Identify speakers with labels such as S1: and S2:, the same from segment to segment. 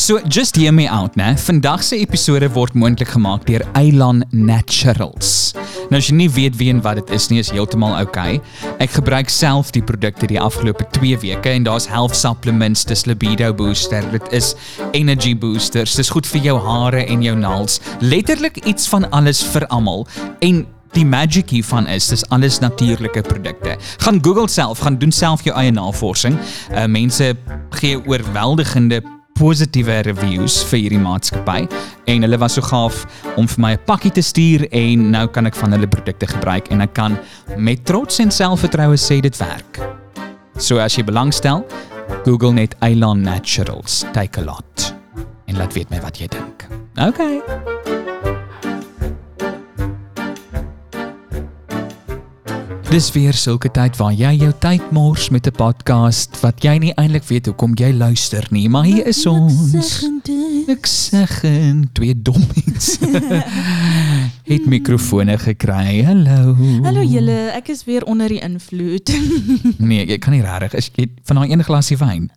S1: So just hear me out, né? Vandag se episode word moontlik gemaak deur Elan Naturals. Nou as jy nie weet wie en wat dit is nie, is heeltemal oukei. Okay. Ek gebruik self die produkte die afgelope 2 weke en daar's health supplements, dis libido booster, dit is energy boosters, dis goed vir jou hare en jou naels. Letterlik iets van alles vir almal. En Die magic hiervan is dis alles natuurlike produkte. Gaan Google self, gaan doen self jou eie navorsing. Uh mense gee oorweldigende positiewe reviews vir hierdie maatskappy en hulle was so gaaf om vir my 'n pakkie te stuur en nou kan ek van hulle produkte gebruik en ek kan met trots en selfvertroue sê dit werk. So as jy belangstel, Google net Elan Naturals, take a lot. En laat weet my wat jy dink. Okay. Dis weer sulke tyd waar jy jou tyd mors met 'n podcast wat jy nie eintlik weet hoekom jy luister nie, maar hier is ons. Ek sê gen twee dommies. Het mikrofone gekry. Hallo.
S2: Hallo julle, ek is weer onder die invloed.
S1: Nee, ek kan nie regtig. Is jy van daai een glasie wyn?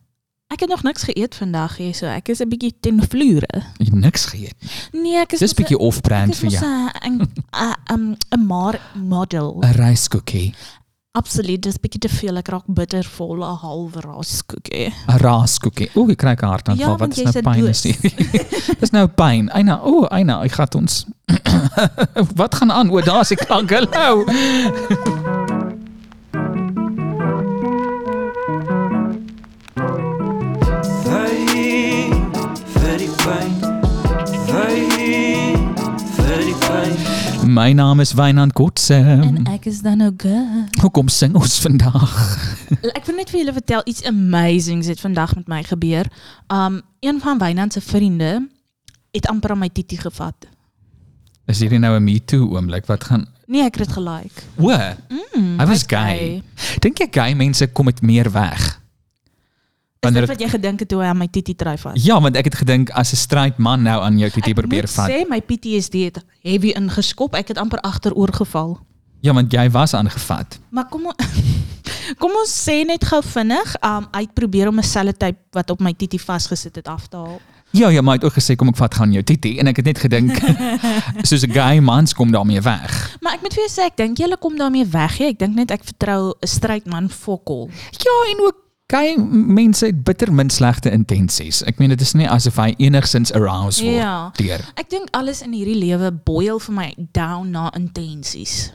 S2: Ek het nog niks geëet vandag hier, so ek is 'n bietjie ten vloere.
S1: Jy het niks geëet.
S2: Nee, ek is
S1: Dis bietjie off-brand vir
S2: vir
S1: jou.
S2: 'n 'n 'n maar model.
S1: 'n Ryskoekie,
S2: Absoluut, dis bietjie te veel. Ek raak bittervol 'n halwe raaskoekie.
S1: 'n raaskoekie. O, ek kry 'n hartaanval.
S2: Ja,
S1: Wat is nou
S2: 'n
S1: pyn
S2: doos.
S1: is nie? Dis nou pyn. Eina, o, Eina, ek gaan ons Wat gaan aan? O, daar's die klank. Hallo. My naam is Wynand Kotse.
S2: En ek is dan nou good.
S1: Hoekom sing ons vandag?
S2: Ek wil net vir julle vertel iets amazings het vandag met my gebeur. Um een van Wynand se vriende het amper aan my titie gevat.
S1: Is hierdie nou 'n me too oomblik? Wat gaan
S2: Nee, ek het dit gelike.
S1: O,
S2: Mm,
S1: hy was
S2: hy's
S1: gay. Dink jy gay mense kom met meer weg?
S2: Is
S1: Wanneer
S2: dit
S1: het-
S2: wat jy gedink het toe hy aan my titie try vat?
S1: Ja, want ek het gedink as 'n straight man nou aan jou titie
S2: Ek
S1: probeer
S2: moet
S1: vat.
S2: sê my PTSD het heavy ingeskop. Ek het amper agteroor geval.
S1: Ja, want jy was aangevat.
S2: Maar kom kom ons sê net gou vinnig, um probeer om 'n sellotape wat op my titie vasgesit het af te haal.
S1: Ja, ja, maar hy het ook gesê kom ek vat gaan jou titie en ek het net gedink soos 'n gay mans kom daarmee weg.
S2: Maar ek moet vir jou sê ek dink julle kom daarmee weg. Hè? Ek dink net ek vertrou 'n straight man fokol.
S1: Ja, en ook gay mense het bitter min slegte intensies. Ek meen dit is nie asof hy enigsins aroused word
S2: Ja.
S1: deur.
S2: Ek dink alles in hierdie lewe boil vir my down na intensies.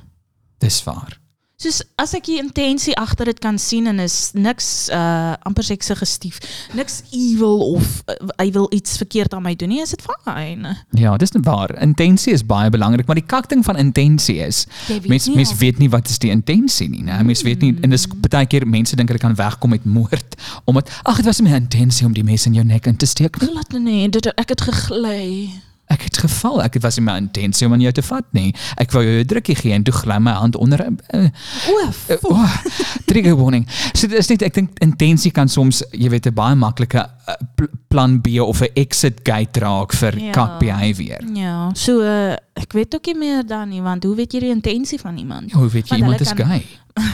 S1: Dis waar.
S2: Soos as ek die intensie agter dit kan sien en is niks uh amper ek suggestief, niks evil of uh, hy wil iets verkeerd aan my doen nie, is dit fyn.
S1: Ja, dis net waar. Intensie is baie belangrik, maar die kakting van intensie is
S2: Jy weet
S1: mens
S2: nie
S1: mens
S2: of-
S1: weet nie wat is die intensie nie, né? Mens weet nie en dis baie keer mense dink hulle kan wegkom met moord omdat ag dit was my intensie om die mes in jou nek in te steek.
S2: Glad nee, dit ek het gegly.
S1: Ek het geval, ek het was nie my intensie om aan jou te vat nie. Ek wou jou 'n drukkie gee en toe gly my hand onder uh,
S2: O,
S1: uh, oh, trigger warning. So dit is net ek dink intensie kan soms, jy weet, 'n baie maklike uh, pl- plan B of 'n exit gate raak vir
S2: Ja.
S1: kak behavior.
S2: Ja, so uh, ek weet ook nie meer dan nie, want hoe weet jy die intensie van iemand?
S1: Ja, hoe weet
S2: Want
S1: iemand is
S2: kan-
S1: gay?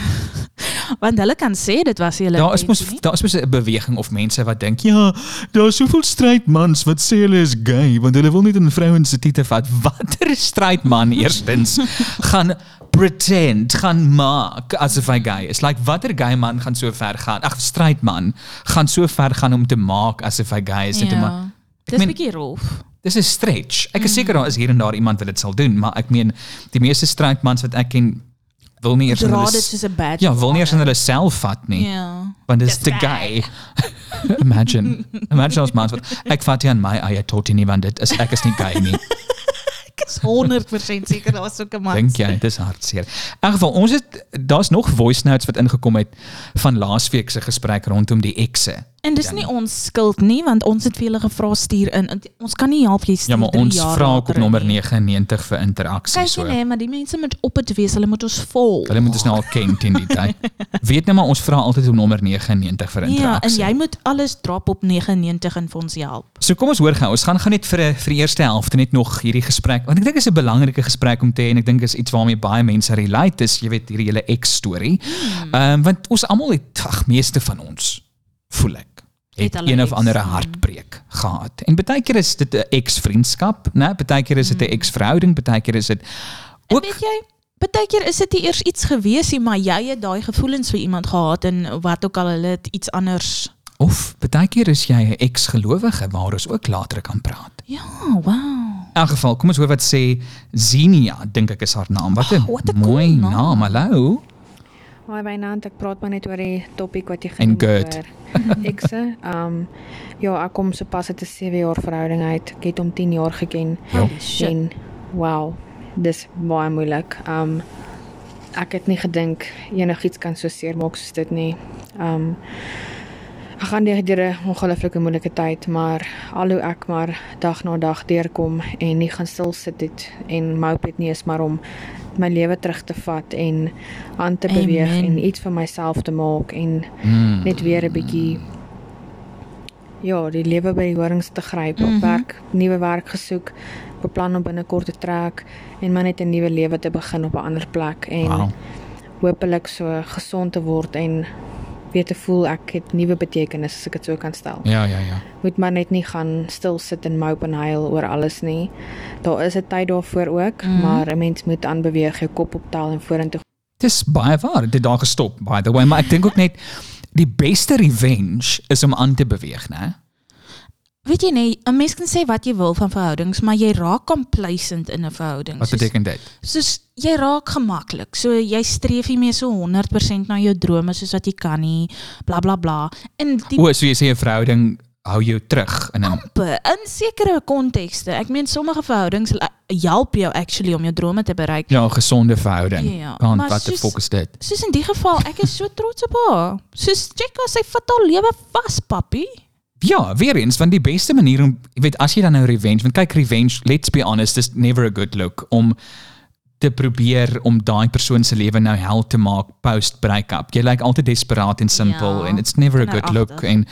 S2: Want hulle kan sê dit was hulle
S1: Daar is mos daar is mos 'n beweging of mense wat dink, ja, daar is soveel straight mans wat sê hulle is gay want hulle wil nie 'n vrouens se titel vat. Watter straight man eerstens gaan pretend, gaan maak asof hy gay is. Like watter gay man gaan so ver gaan? Ag, straight man gaan so ver gaan om te maak asof hy gay is. Ja.
S2: Dis
S1: meen-
S2: bietjie rof.
S1: Dis 'n stretch. Ek is seker daar is hier en daar iemand wat dit sal doen, maar ek meen die meeste straight mans wat ek ken wil nie eers hulle
S2: dit
S1: s-
S2: soos 'n badge.
S1: Ja, wil nie eers hulle self vat nie.
S2: Ja.
S1: Want dis te
S2: gay.
S1: Imagine. Imagine as mans wat ek vat nie aan my eie tot nie want dit is ek is nie gay nie.
S2: Ek is 100% seker daar was sulke mans.
S1: Dink jy dis hartseer. In geval ons het daar's nog voice notes wat ingekom het van laasweek se gesprek rondom die ekse.
S2: En dis nie ons skuld nie want ons het vir julle gevra stuur in. Ons kan nie help jy stuur
S1: Ja, maar ons vra ook op nommer
S2: nie.
S1: 99 vir interaksie
S2: Kyk
S1: so.
S2: so. nee, maar die mense moet op dit wees. Hulle moet ons volg.
S1: Hulle moet ons nou al ken teen die tyd. Weet net maar ons vra altyd op nommer 99 vir
S2: Ja, en
S1: interaksie.
S2: jy moet alles drop op 99 en vir ons help.
S1: So kom ons hoor gou. Ons gaan gaan net vir 'n vir die eerste helfte net nog hierdie gesprek. Want ek dink dit is 'n belangrike gesprek om te hê en ek dink is iets waarmee baie mense relate is, jy weet hierdie hele ex storie. Ehm um, want ons almal het ag meeste van ons voel ek het een of
S2: ex,
S1: ander
S2: mm.
S1: hartbreek gehad. En baie keer is dit 'n ex-vriendskap, né? Baie keer is dit 'n ex-verhouding, baie keer is dit
S2: En
S1: ook
S2: weet jy, baie keer is dit nie eers iets gewees nie, maar jy het daai gevoelens vir iemand gehad en wat ook al hulle het iets anders.
S1: of baie keer is jy 'n ex-gelowige waar ons ook later kan praat.
S2: Ja, wow.
S1: In elk geval, kom ons hoor wat sê Zenia, dink ek is haar naam. Wat 'n
S2: Oh, wat 'n cool
S1: mooi
S2: naam.
S1: naam. Hallo.
S3: Hi Wynand, ek praat maar net oor die topik wat jy
S1: En
S3: genoem
S1: good.
S3: oor ekse. Um ja, ek kom sopas uit 'n 7 jaar verhouding uit. Ek het hom 10 jaar geken.
S2: Shit.
S3: En wow, dis baie moeilik. Um ek het nie gedink enigiets kan so seer maak soos dit nie. Um ek gaan deur deur 'n ongelooflike moeilike tyd, maar al hoe ek maar dag na dag deurkom en nie gaan stil sit het en mope het nie is maar om my lewe terug te vat en aan te beweeg
S2: Amen.
S3: en iets vir myself te maak en
S1: Mm.
S3: net weer 'n bietjie ja, die lewe by die horings te gryp,
S2: Mhm.
S3: op werk, nuwe werk gesoek, beplan om binnekort te trek en maar net 'n nuwe lewe te begin op 'n ander plek en
S1: Wow.
S3: hopelik so gesond te word en weer te voel ek het nuwe betekenis as ek dit so kan stel.
S1: Ja, ja, ja.
S3: Moet maar net nie gaan stil sit en mope en huil oor alles nie. Daar is 'n tyd daarvoor ook,
S2: Mhm.
S3: maar 'n mens moet aanbeweeg, jou kop optel en vorentoe
S1: Dis baie waar. Dit het daar gestop by the way, maar ek dink ook net die beste revenge is om aan te beweeg, né?
S2: Weet jy nie, 'n mens kan sê wat jy wil van verhoudings, maar jy raak complacent in 'n verhouding.
S1: Wat
S2: Soos-
S1: beteken dit?
S2: soos jy raak gemaklik. So jy streef nie meer so 100% na jou drome soos wat jy kan nie, bla bla bla. En die
S1: O, so jy sê 'n verhouding hou jou terug in 'n
S2: amper in sekere kontekste. Ek meen sommige verhoudings li- help jou actually om jou drome te bereik.
S1: ja, gesonde verhouding.
S2: Ja,
S1: Want
S2: maar
S1: wat die
S2: soos-
S1: fok is dit?
S2: Soos in die geval, ek is so trots op haar. Soos check haar, sy vat haar lewe vas, papi.
S1: Ja, weer eens, want die beste manier om, jy weet, as jy dan nou revenge, want kyk revenge, let's be honest, is never a good look om te probeer om daai persoon se lewe nou hel te maak post breakup. Jy lyk altyd desperaat en simpel
S2: Ja,
S1: en it's never a good look en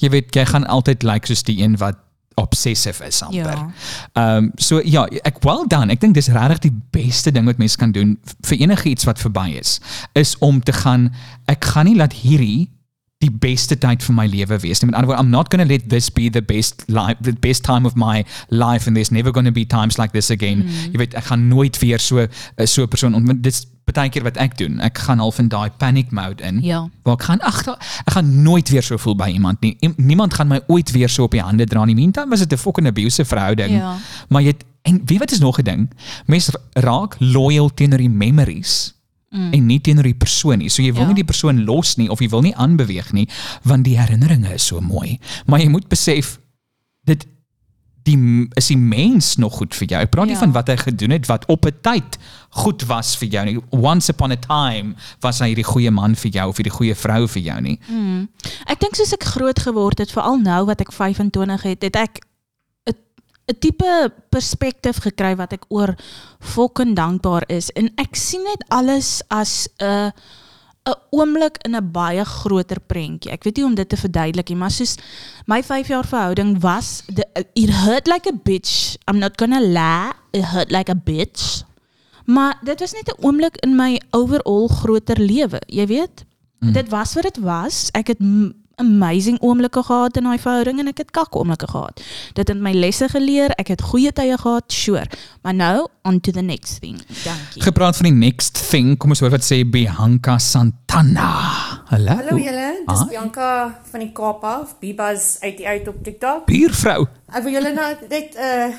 S1: jy weet jy gaan altyd lyk soos die een wat obsessive is amper.
S2: Ja.
S1: Ehm um, so ja, ek well done. Ek dink dis regtig die beste ding wat mens kan doen vir enige iets wat verby is, is om te gaan ek gaan nie laat hierdie die beste tyd van my lewe wees nie. Met ander woorde, I'm not going to let this be the best life the best time of my life and there's never going to be times like this again. Mm. Jy weet, ek gaan nooit weer so eh, so 'n persoon ontmoet. Dit's baie keer wat ek doen. Ek gaan half in daai panic mode in.
S2: Ja.
S1: Waar ek gaan ek gaan nooit weer so voel by iemand nie. Iem- Niemand gaan my ooit weer so op die hande dra nie. Meantime was dit 'n fucking abusive verhouding.
S2: Ja.
S1: Maar jy het, en weet wat is nog 'n ding? Mense raak loyal teenoor die memories mm. en nie teenoor die persoon nie. So jy wil
S2: Ja.
S1: nie die persoon los nie of jy wil nie aanbeweeg nie want die herinneringe is so mooi. Maar jy moet besef dit die is die mens nog goed vir jou. Ek praat nie
S2: Ja.
S1: van wat hy gedoen het wat op 'n tyd goed was vir jou nie. Once upon a time was hy die goeie man vir jou of die goeie vrou vir jou nie.
S2: Ek dink soos ek groot geword het, veral nou wat ek 25 het, het ek 'n tipe perspektief gekry wat ek oor fucking dankbaar is en ek sien net alles as 'n 'n oomblik in 'n baie groter prentjie. Ek weet nie om dit te verduidelik nie, maar soos my 5 jaar verhouding was the, it hurt like a bitch. I'm not gonna lie, it hurt like a bitch. Maar dit was net 'n oomblik in my overall groter lewe, jy weet. Mm. Dit was wat dit was. Ek het amazing oomblikke gehad in daai verhouding en ek het kak oomblikke gehad. Dit het my lesse geleer, ek het goeie tye gehad, sure. Maar nou on to the next thing. Dankie.
S1: Gepraat van die next thing, kom ons hoor wat sê Bianca Santana. Hallo.
S4: Hallo julle, dis
S1: Ah.
S4: Bianca van die Kaap af, Bibas uit die uit op TikTok.
S1: Buurvrou.
S4: Ek wil julle nou net 'n uh,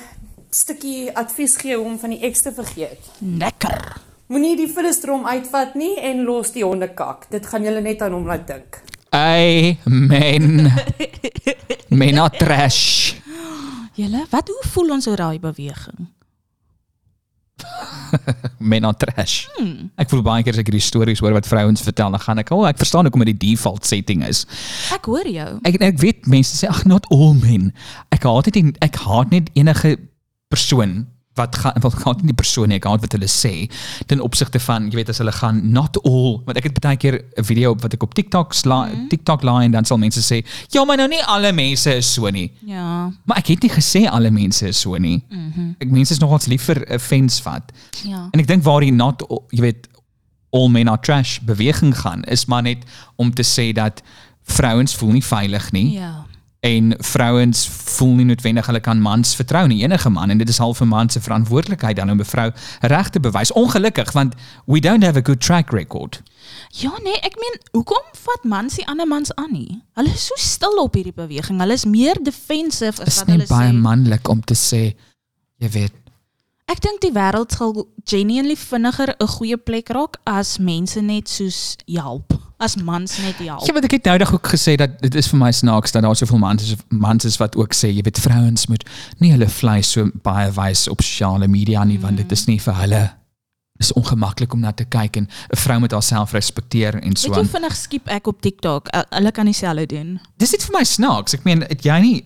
S4: stukkie advies gee om van die ex te vergeet.
S2: Lekker.
S4: Moenie die vullisdrom uitvat nie en los die honde kak. Dit gaan julle net aan hom laat dink.
S1: Amen. Mena trash.
S2: Julle, wat hoe voel ons oor daai beweging?
S1: Mena trash. Ek voel baie keer as ek hierdie stories hoor wat vrouens vertel, dan gaan ek, "O, oh, ek verstaan hoekom dit die default setting is."
S2: Ek hoor jou.
S1: Ek ek weet mense sê ag not all men. Ek haat dit en ek haat net enige persoon wat gaan wat gaan die persoon ek wat hulle sê ten opsigte van jy weet as hulle gaan not all want ek het baie keer 'n video op wat ek op TikTok sla mm -hmm. TikTok laai en dan sal mense sê ja maar nou nie alle mense is so nie
S2: Ja.
S1: maar ek het nie gesê alle mense is so nie mm -hmm. ek mense is nogals lief vir 'n fence vat
S2: Ja.
S1: en ek dink waar die not all- jy weet all men are trash beweging gaan is maar net om te sê dat vrouens voel nie veilig nie
S2: Ja.
S1: En vrouens voel nie noodwendig hulle kan mans vertrou nie, enige man en dit is half 'n man se verantwoordelikheid dan om 'n vrou reg te bewys. Ongelukkig want we don't have a good track record.
S2: Ja nee, ek meen, hoekom vat mans die ander mans aan nie? Hulle is so stil op hierdie beweging. Hulle is meer defensive as
S1: Is
S2: wat hulle
S1: baie
S2: sê.
S1: manlik om te sê jy weet
S2: Ek dink die wêreld sal genuinely vinniger 'n goeie plek raak as mense net soos help. As mans net help.
S1: Ja, maar ek het nou dag ook gesê dat dit is vir my snaaks dat daar soveel mans is mans is wat ook sê jy weet vrouens moet nie hulle vleis so baie wys op sosiale media nie want dit is nie vir hulle is ongemaklik om na te kyk en 'n vrou moet haarself respekteer en so
S2: Weet jy vinnig skiep ek op TikTok? Hulle kan dieselfde doen.
S1: Dis net vir my snaaks. Ek meen, het jy nie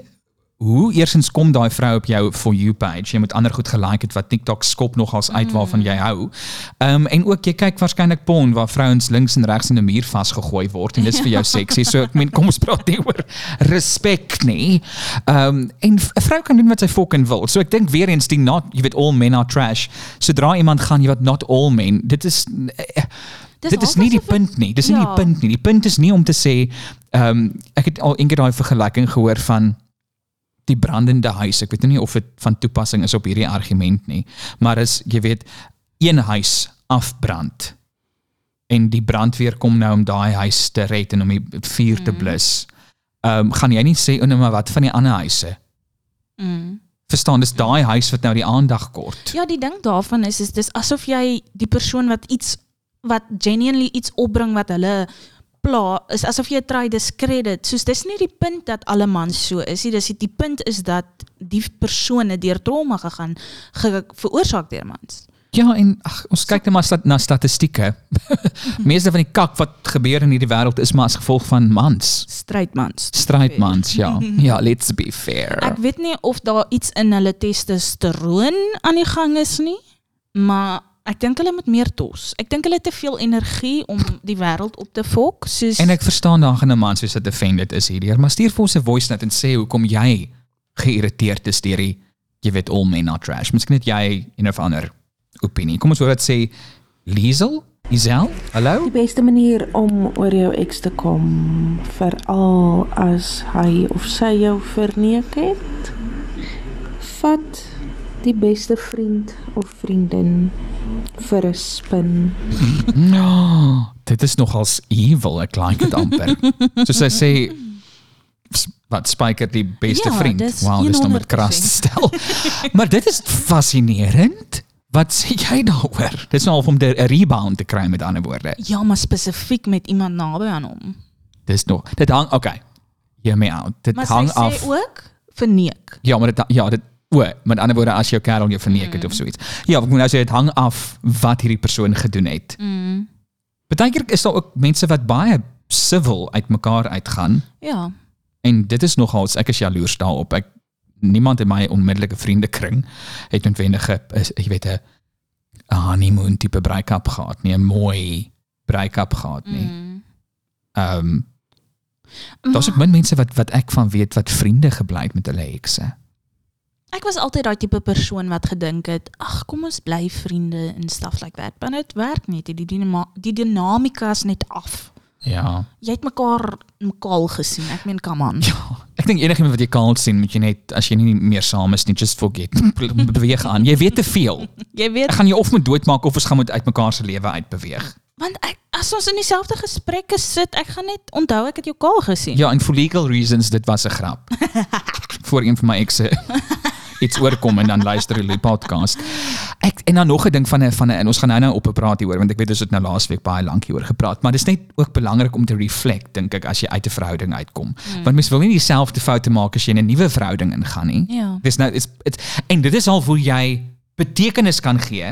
S1: hoe eersins kom daai vrou op jou for you page? Jy moet ander goed gelike het wat TikTok skop nogals uit waarvan jy hou. Ehm um, en ook jy kyk waarskynlik porn waar vrouens links en regs in 'n muur vasgegooi word en dis vir jou seksie. So ek meen, kom ons praat nie oor respek nie. Ehm um, en 'n vrou kan doen wat sy fucking wil. So ek dink weer eens die not, jy weet all men are trash. Sodra iemand gaan jy wat not all men. Dit is eh,
S2: Dis
S1: dit is nie die punt nie. Dis nie
S2: Ja.
S1: die punt nie. Die punt is nie om te sê ehm um, ek het al eendag daai vergelyking gehoor van die brandende huis. Ek weet nie of dit van toepassing is op hierdie argument nie, maar is jy weet een huis afbrand en die brandweer kom nou om daai huis te red en om die vuur te blus. Ehm um, gaan jy nie sê oh nee maar wat van die ander huise?
S2: Mm.
S1: Verstaan, dis daai huis wat nou die aandag kort.
S2: Ja, die ding daarvan is is dis asof jy die persoon wat iets wat genuinely iets opbring wat hulle pla is asof jy try discredit. Soos dis nie die punt dat alle mans so is nie. Dis die punt is dat die persone deur trauma gegaan ge, veroorsaak deur mans.
S1: Ja, en ag ons kyk net maar stat, na statistieke. Meeste van die kak wat gebeur in hierdie wêreld is maar as gevolg van mans.
S2: Strydmans.
S1: Strydmans, ja. Ja, let's be fair.
S2: Ek weet nie of daar iets in hulle testosteroon aan die gang is nie, maar ek dink hulle moet meer tos. Ek dink hulle het te veel energie om die wêreld op te fok, soos
S1: En ek verstaan daar gaan 'n man soos dit offended is hierdeur, maar stuur vir ons 'n voice note en sê hoekom jy geïrriteerd is deur die jy weet all men are trash. Miskien het jy een of ander opinie. Kom ons hoor wat sê Liesel, Isel. Hallo?
S5: Die beste manier om oor jou ex te kom, veral as hy of sy jou verneek het, vat die beste vriend of vriendin vir 'n spin.
S1: No, dit is nogals evil, ek like dit amper. Soos hy sê wat spyker die beste
S2: Ja,
S1: vriend.
S2: dis
S1: Wow, dis nou met kras te stel. maar dit is fascinerend. Wat sê jy daaroor? Dit is nou half om 'n rebound te kry met ander woorde.
S2: Ja, maar spesifiek met iemand naby aan hom.
S1: Dis nog. Dit hang okay. Hear me out. Dit
S2: Maar
S1: hang af.
S2: sê ook verneek.
S1: Ja, maar dit ja, dit o, met ander woorde as jou kerel jou verneek het of so iets. Ja, ek moet nou sê dit hang af wat hierdie persoon gedoen het.
S2: Mm.
S1: Partykeer is daar ook mense wat baie civil uitmekaar uitgaan
S2: Ja.
S1: en dit is nogals ek is jaloers daarop. Ek niemand in my onmiddellike vriendekring het noodwendig jy weet 'n honeymoon tipe break-up gehad nie, 'n mooi break-up gehad nie.
S2: Mm.
S1: Ehm um, daar's ook min mense wat wat ek van weet wat vriende gebly het met hulle ekse.
S2: Ek was altyd daai tipe persoon wat gedink het, ag, kom ons bly vriende en stuff like that. Maar dit werk nie. Die, dinama die dinamika is net af.
S1: Ja.
S2: Jy het mekaar mekaar gesien. Ek meen, come on.
S1: Ja, ek dink enigiemand wat jy kaal sien, moet jy net as jy nie meer saam is nie, just forget. Beweeg aan. Jy weet te veel.
S2: Jy weet,
S1: Ek gaan jou of moet doodmaak of ons gaan moet uitmekaar se lewe uitbeweeg.
S2: want ek as ons in dieselfde gesprekke sit, ek gaan net onthou ek het jou kaal gesien.
S1: Ja, en for legal reasons dit was 'n grap. Voor een van my ekse iets oorkom en dan luister die podcast. Ek en dan nog 'n ding van 'n van 'n en ons gaan nou nou op praat hieroor want ek weet ons het nou laasweek baie lank hieroor gepraat, maar dis net ook belangrik om te reflect dink ek as jy uit 'n verhouding uitkom. Mm. Want mens wil nie dieselfde foute maak as jy in 'n nuwe verhouding ingaan nie.
S2: Ja.
S1: Dis nou is dit en dit is al hoe jy betekenis kan gee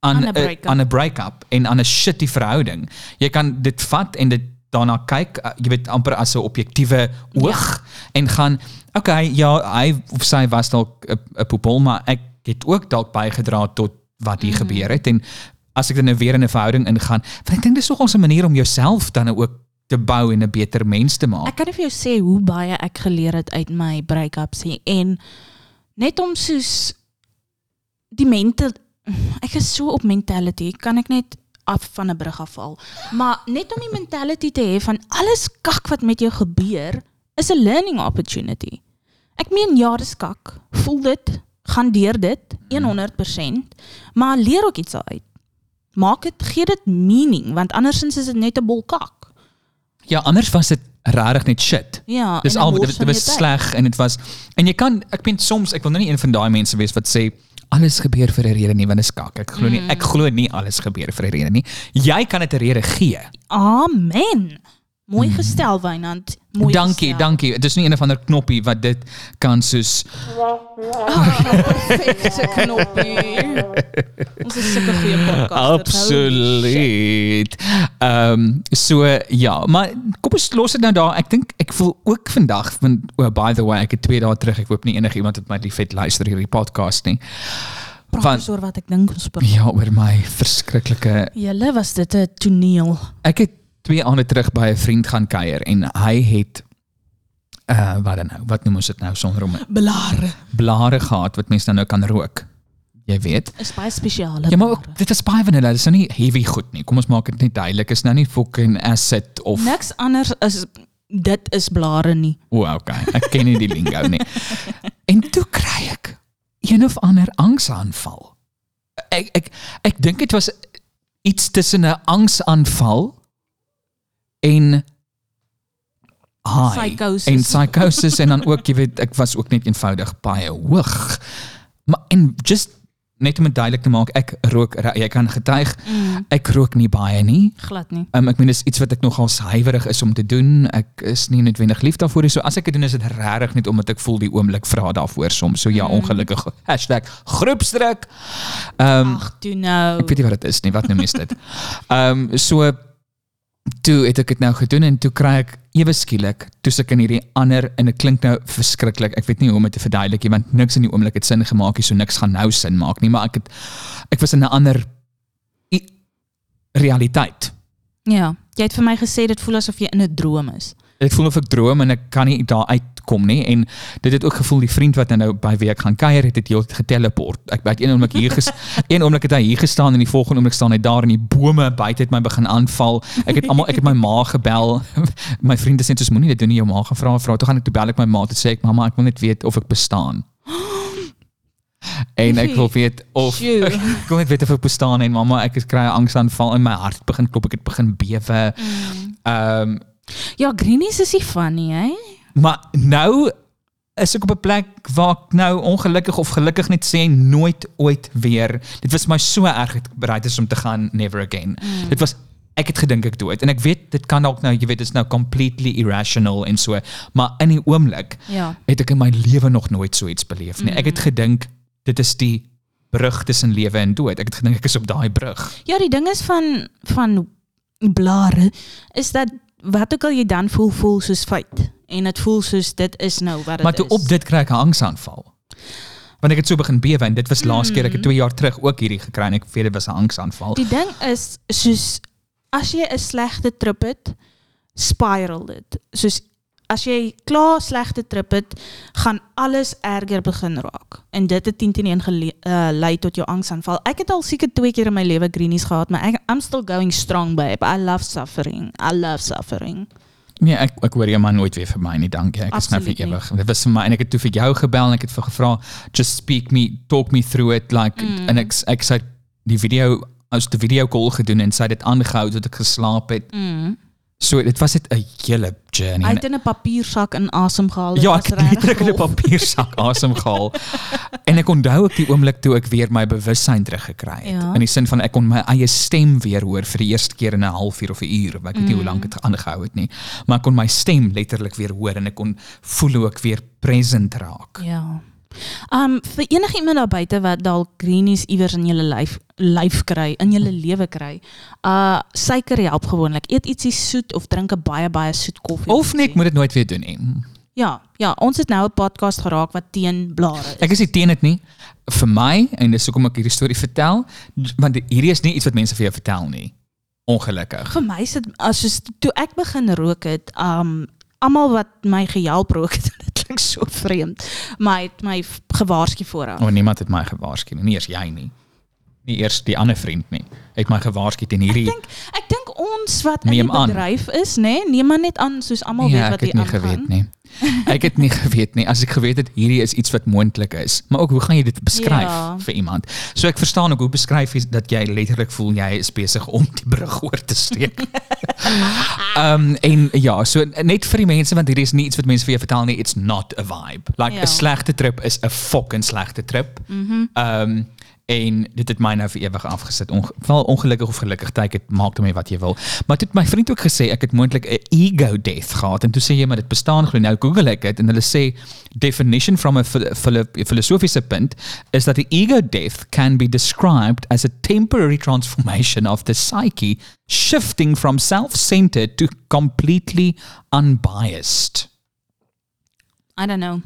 S1: aan
S2: Aan 'n break-up.
S1: en aan 'n shitty verhouding. Jy kan dit vat en dit daarna kyk, uh, jy weet amper as 'n objektiewe oog en gaan okay, ja, hy of sy was dalk 'n poepel, maar ek het ook dalk bygedra tot wat hier mm. gebeur het en as ek dan nou weer in 'n verhouding ingaan, want ek dink dis nogals 'n manier om jouself dan nou ook te bou en 'n beter mens te maak.
S2: Ek kan nie vir jou sê hoe baie ek geleer het uit my break-ups nie en net om soos die mental ek is so op mentality, kan ek net af van 'n brug afval. Maar net om die mentality te hê van alles kak wat met jou gebeur is 'n learning opportunity. Ek meen ja, dis kak. Voel dit, gaan deur dit 100%, maar leer ook iets uit. Maak dit gee dit meaning want andersins is dit net 'n bol kak.
S1: Ja, anders was dit regtig net shit.
S2: Ja,
S1: Dis al dit, was sleg en dit was en jy kan ek meen soms ek wil nou nie een van daai mense wees wat sê alles gebeur vir 'n rede nie want dit is kak. Ek glo nie
S2: Mm.
S1: ek glo nie alles gebeur vir 'n rede nie. Jy kan dit 'n rede gee.
S2: Amen. Mooi gestel Wynand. Mooi
S1: Mm. dankie,
S2: gestel.
S1: dankie. Dit is nie een of ander knoppie wat dit kan soos
S2: Perfekte knoppie. Ons is sulke goeie podcasters.
S1: Absoluut. Um, so ja, maar kom ons los dit nou daar. Ek dink ek voel ook vandag want oh, by the way, ek het 2 dae terug, ek hoop nie enigiemand het my liefhet luister hierdie podcast nie.
S2: Praat oor wat ek dink ons praat.
S1: ja, oor my verskriklike
S2: Julle was dit 'n toneel.
S1: Ek het twee aande terug by 'n vriend gaan kuier en hy het uh wat dan nou, wat noem ons dit nou sonder om
S2: Blare.
S1: blare gehad wat mense nou, nou kan rook. Jy weet.
S2: Is baie spesiale.
S1: Ja, maar ook, dit is baie vanilla, dit is nou nie heavy goed nie. Kom ons maak dit net duidelik, is nou nie fucking acid of
S2: niks anders is dit is blare nie.
S1: O, oh, okay. Ek ken nie die lingo nie. En toe kry ek een of ander angsaanval. Ek ek ek dink dit was iets tussen 'n angsaanval en high
S2: Psychosis.
S1: en psychosis en dan ook jy weet ek was ook net eenvoudig baie hoog. Maar en just net om dit duidelik te maak, ek rook jy kan getuig,
S2: Mm,
S1: ek rook nie baie nie.
S2: glad nie.
S1: Um, ek meen dis iets wat ek nogal huiwerig is om te doen. Ek is nie noodwendig lief daarvoor nie. So as ek dit doen is dit regtig net omdat ek voel die oomblik vra daarvoor soms. So ja, ongelukkig #groepsdruk. Ehm
S2: Ag, toe nou.
S1: ek weet nie wat dit is nie. Wat noem mens dit? Ehm so toe het ek dit nou gedoen en toe kry ek ewe skielik toe ek in hierdie ander en dit klink nou verskriklik. Ek weet nie hoe om dit te verduidelik nie want niks in die oomblik het sin gemaak nie, so niks gaan nou sin maak nie, maar ek het ek was in 'n ander realiteit.
S2: Ja, jy het vir my gesê dit voel asof jy in 'n droom is.
S1: Dit voel of ek droom en ek kan nie daar uitkom nie en dit het ook gevoel die vriend wat nou by wie ek gaan kuier het dit heeltyd geteleport. Ek by een oomblik hier ges een oomblik het hy hier gestaan en die volgende oomblik staan hy daar en die bome buite het my begin aanval. Ek het almal ek het my ma gebel. My vriende sê soos moenie dit doen nie, jou ma gaan vra vra. Toe gaan ek toe bel ek my ma toe sê ek mamma ek wil net weet of ek bestaan. En ek wil weet of ek wil net weet of ek bestaan en mamma ek kry 'n angsaanval en my hart begin klop, ek het begin bewe. Ehm
S2: Ja, greenies is nie funny, hè?
S1: Maar nou is ek op 'n plek waar ek nou ongelukkig of gelukkig net sê nooit ooit weer. Dit was my so erg ek bereid is om te gaan never again. Mm. Dit was ek het gedink ek dood en ek weet dit kan dalk nou jy weet dit is nou completely irrational en so, maar in die oomblik
S2: Ja.
S1: het ek in my lewe nog nooit so iets beleef nie. Ek het gedink dit is die brug tussen lewe en dood. Ek het gedink ek is op daai brug.
S2: Ja, die ding is van van blare is dat wat ook al jy dan voel voel soos feit en dit voel soos dit is nou wat dit
S1: Maar toe
S2: is.
S1: op dit kry ek 'n angsaanval. Want ek het so begin bewe en dit was laas keer ek het 2 jaar terug ook hierdie gekry en ek weet dit was 'n angsaanval.
S2: Die ding is soos as jy 'n slegte trip het, spiral dit. Soos as jy klaar slegte trip het, gaan alles erger begin raak. En dit het 10 teen 1 gele- uh, lei tot jou angsaanval. Ek het al seker twee keer in my lewe greenies gehad, maar ek I'm still going strong babe. I love suffering. I love suffering.
S1: Nee, ek ek hoor jy maar nooit weer vir my nie, dankie. Ek is nou vir
S2: Absoluut
S1: ewig. Dit was vir my en ek het toe vir jou gebel en ek het vir gevra just speak me, talk me through it like
S2: Mm.
S1: en ek ek sê die video as die video call gedoen en sy het dit aangehou tot ek geslaap het.
S2: Mm.
S1: So dit was net 'n hele journey.
S2: Hy
S1: En-
S2: het in 'n papiersak in asem gehaal.
S1: Ja, ek het letterlik in 'n
S2: grof.
S1: papiersak asem gehaal. en ek onthou ook die oomblik toe ek weer my bewussyn teruggekry het.
S2: Ja.
S1: In die sin van ek kon my eie stem weer hoor vir die eerste keer in 'n halfuur of 'n uur. Ek weet nie hoe
S2: Mm.
S1: lank dit aangehou het nie, maar ek kon my stem letterlik weer hoor en ek kon voel hoe ek weer present raak.
S2: Ja. Um vir enige iemand daar buite wat dalk greenies iewers in julle lyf lyf kry, in julle lewe kry. Uh suiker help gewoonlik. Eet ietsie soet of drink 'n baie baie soet koffie.
S1: Of net moet dit nooit weer doen nie.
S2: Ja, ja, ons het nou 'n podcast geraak wat teen blare is.
S1: Ek is nie teen dit nie. Vir my en dis hoekom ek hierdie storie vertel, want hierdie is nie iets wat mense vir jou vertel nie. Ongelukkig.
S2: vir my is dit as soos toe ek begin rook het, um almal wat my gehelp rook het, dit klink so vreemd, maar het my gewaarsku vooraf.
S1: Oh, niemand het my gewaarsku nie, nie eers jy nie. Nie eers die ander vriend nie. Het my gewaarsku teen hierdie
S2: Ek dink ek dink ons wat in die bedryf is, nê, nee, neem maar net aan soos almal
S1: ja,
S2: weet
S1: ek
S2: wat
S1: het
S2: hier
S1: nie
S2: aangaan.
S1: geweet nie. Ek het nie geweet nie. As ek geweet het hierdie is iets wat moontlik is, maar ook hoe gaan jy dit beskryf
S2: Ja.
S1: vir iemand? So ek verstaan ook hoe beskryf jy dat jy letterlik voel jy is besig om die brug oor te steek. Ehm en ja, so net vir die mense want hierdie is nie iets wat mense vir jou vertel nie, it's not a vibe. Like 'n
S2: Ja.
S1: slegte trip is 'n fucking slegte trip. Ehm en dit het my nou vir ewig afgesit. Onge wel ongelukkig of gelukkig, tyd dit maak daarmee wat jy wil. Maar het my vriend ook gesê ek het moontlik ego death gehad en toe sê jy maar dit bestaan glo nou Google ek dit en hulle sê definition from a phil- philo- filosofiese punt is that the ego death can be described as a temporary transformation of the psyche shifting from self-centered to completely unbiased.
S2: I don't know.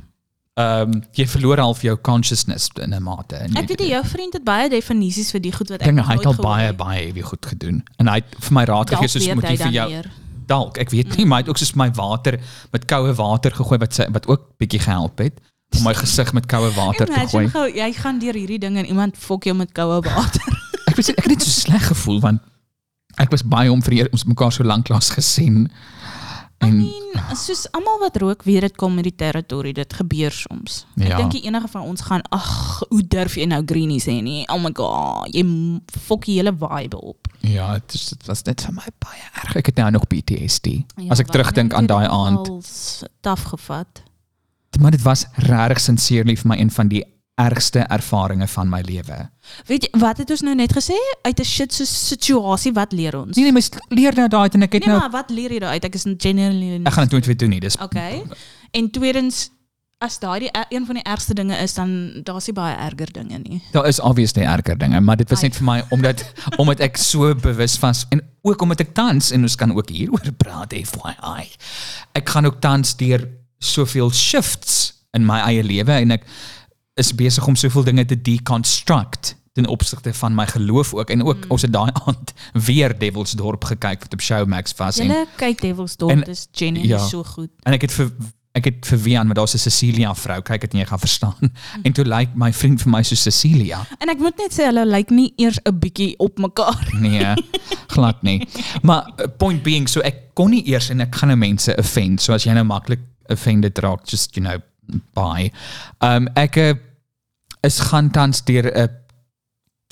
S1: Ehm jy verloor half jou consciousness in 'n mate. En
S2: Ek
S1: jy-
S2: weet nie, jou vriend het baie definisies vir die goed wat
S1: Ek
S2: ek
S1: dink hy het al baie baie heavy goed gedoen. En hy het vir my raad gegee soos moet jy vir jou
S2: meer.
S1: dalk, ek weet nie, maar hy het ook soos my water met koue water gegooi wat sy, wat ook bietjie gehelp het om my gesig met koue water te gooi.
S2: gou, jy gaan deur hierdie ding en iemand fok jou met koue water.
S1: Ek weet ek het net so sleg gevoel want ek was baie om vir ons mekaar so lank lank gesien.
S2: I mean, soos almal wat rook weet dit kom met die territorie, dit gebeur soms.
S1: Ja.
S2: Ek dink enige van ons gaan, ag, hoe durf jy nou greenies sê nie? Oh my god, jy fok die hele vibe op.
S1: ja, dit is dit was net vir my baie erg. Ek het nou nog PTSD.
S2: Ja,
S1: As ek terugdink aan daai aand.
S2: als Taf gevat.
S1: Maar dit was regtig sincerely vir my een van die ergste ervarings van my lewe.
S2: Weet jy, wat het ons nou net gesê? Uit 'n shit so situasie, wat leer ons?
S1: Nee nee, mens leer nou daai uit en ek het
S2: Nee,
S1: nou
S2: maar wat leer jy daaruit? Ek is genuinely
S1: ek gaan dit nooit weer doen nie. Dis
S2: Okay. En tweedens as daai die er- een van die ergste dinge is dan daar's nie baie erger dinge nie.
S1: Daar is obviously erger dinge, maar dit was net vir my omdat omdat ek so bewus was en ook omdat ek tans en ons kan ook hieroor praat FYI. Ek gaan ook tans deur soveel shifts in my eie lewe en ek is besig om soveel dinge te deconstruct ten opsigte van my geloof ook en ook mm. ons het daai aand weer Devilsdorp gekyk wat op Showmax was en
S2: Julle kyk Devilsdorp,
S1: en-
S2: dit is genuinely
S1: ja.
S2: so goed.
S1: en ek het vir ek het vir Wian, maar daar's 'n Cecilia vrou, kyk dit nie jy gaan verstaan.
S2: Mhm.
S1: En toe lyk like my vriend vir my so Cecilia.
S2: En ek moet net sê hulle lyk nie eers 'n bietjie op mekaar.
S1: Nee, glad nie. Maar uh, point being, so ek kon nie eers en ek gaan nou mense offend. So as jy nou maklik offended raak, just you know, bye. Um ek uh, is gaan tans deur 'n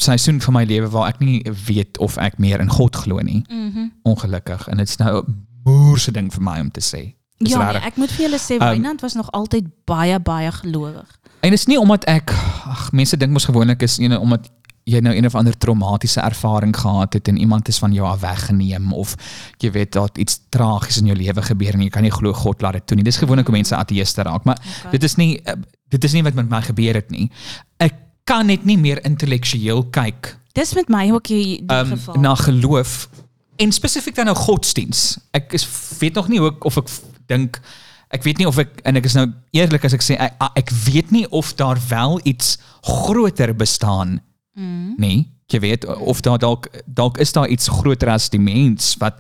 S1: seisoen van my lewe waar ek nie weet of ek meer in God glo nie.
S2: Mhm.
S1: Ongelukkig en dit is nou 'n boerse ding vir my om te sê. Dis
S2: Ja, nee, ek moet vir julle sê
S1: Um,
S2: Wynand was nog altyd baie baie gelowig.
S1: En dit is nie omdat ek ag mense dink mos gewoonlik is ene omdat jy nou een of ander traumatiese ervaring gehad het en iemand is van jou af weggeneem of jy weet dat iets tragies in jou lewe gebeur en jy kan nie glo God laat dit toe nie. Dis gewoonlik hoe mense ateïste raak, maar
S2: Okay.
S1: dit is nie eh, dit is nie wat met my gebeur het nie. Ek kan net nie meer intellektueel kyk
S2: Dis met my ook die, die
S1: um,
S2: geval.
S1: na geloof en spesifiek dan nou godsdiens. Ek is weet nog nie hoe of ek dink ek weet nie of ek en ek is nou eerlik as ek sê ek, ek weet nie of daar wel iets groter bestaan
S2: mm.
S1: nie. Jy weet of daar dalk dalk is daar iets groter as die mens wat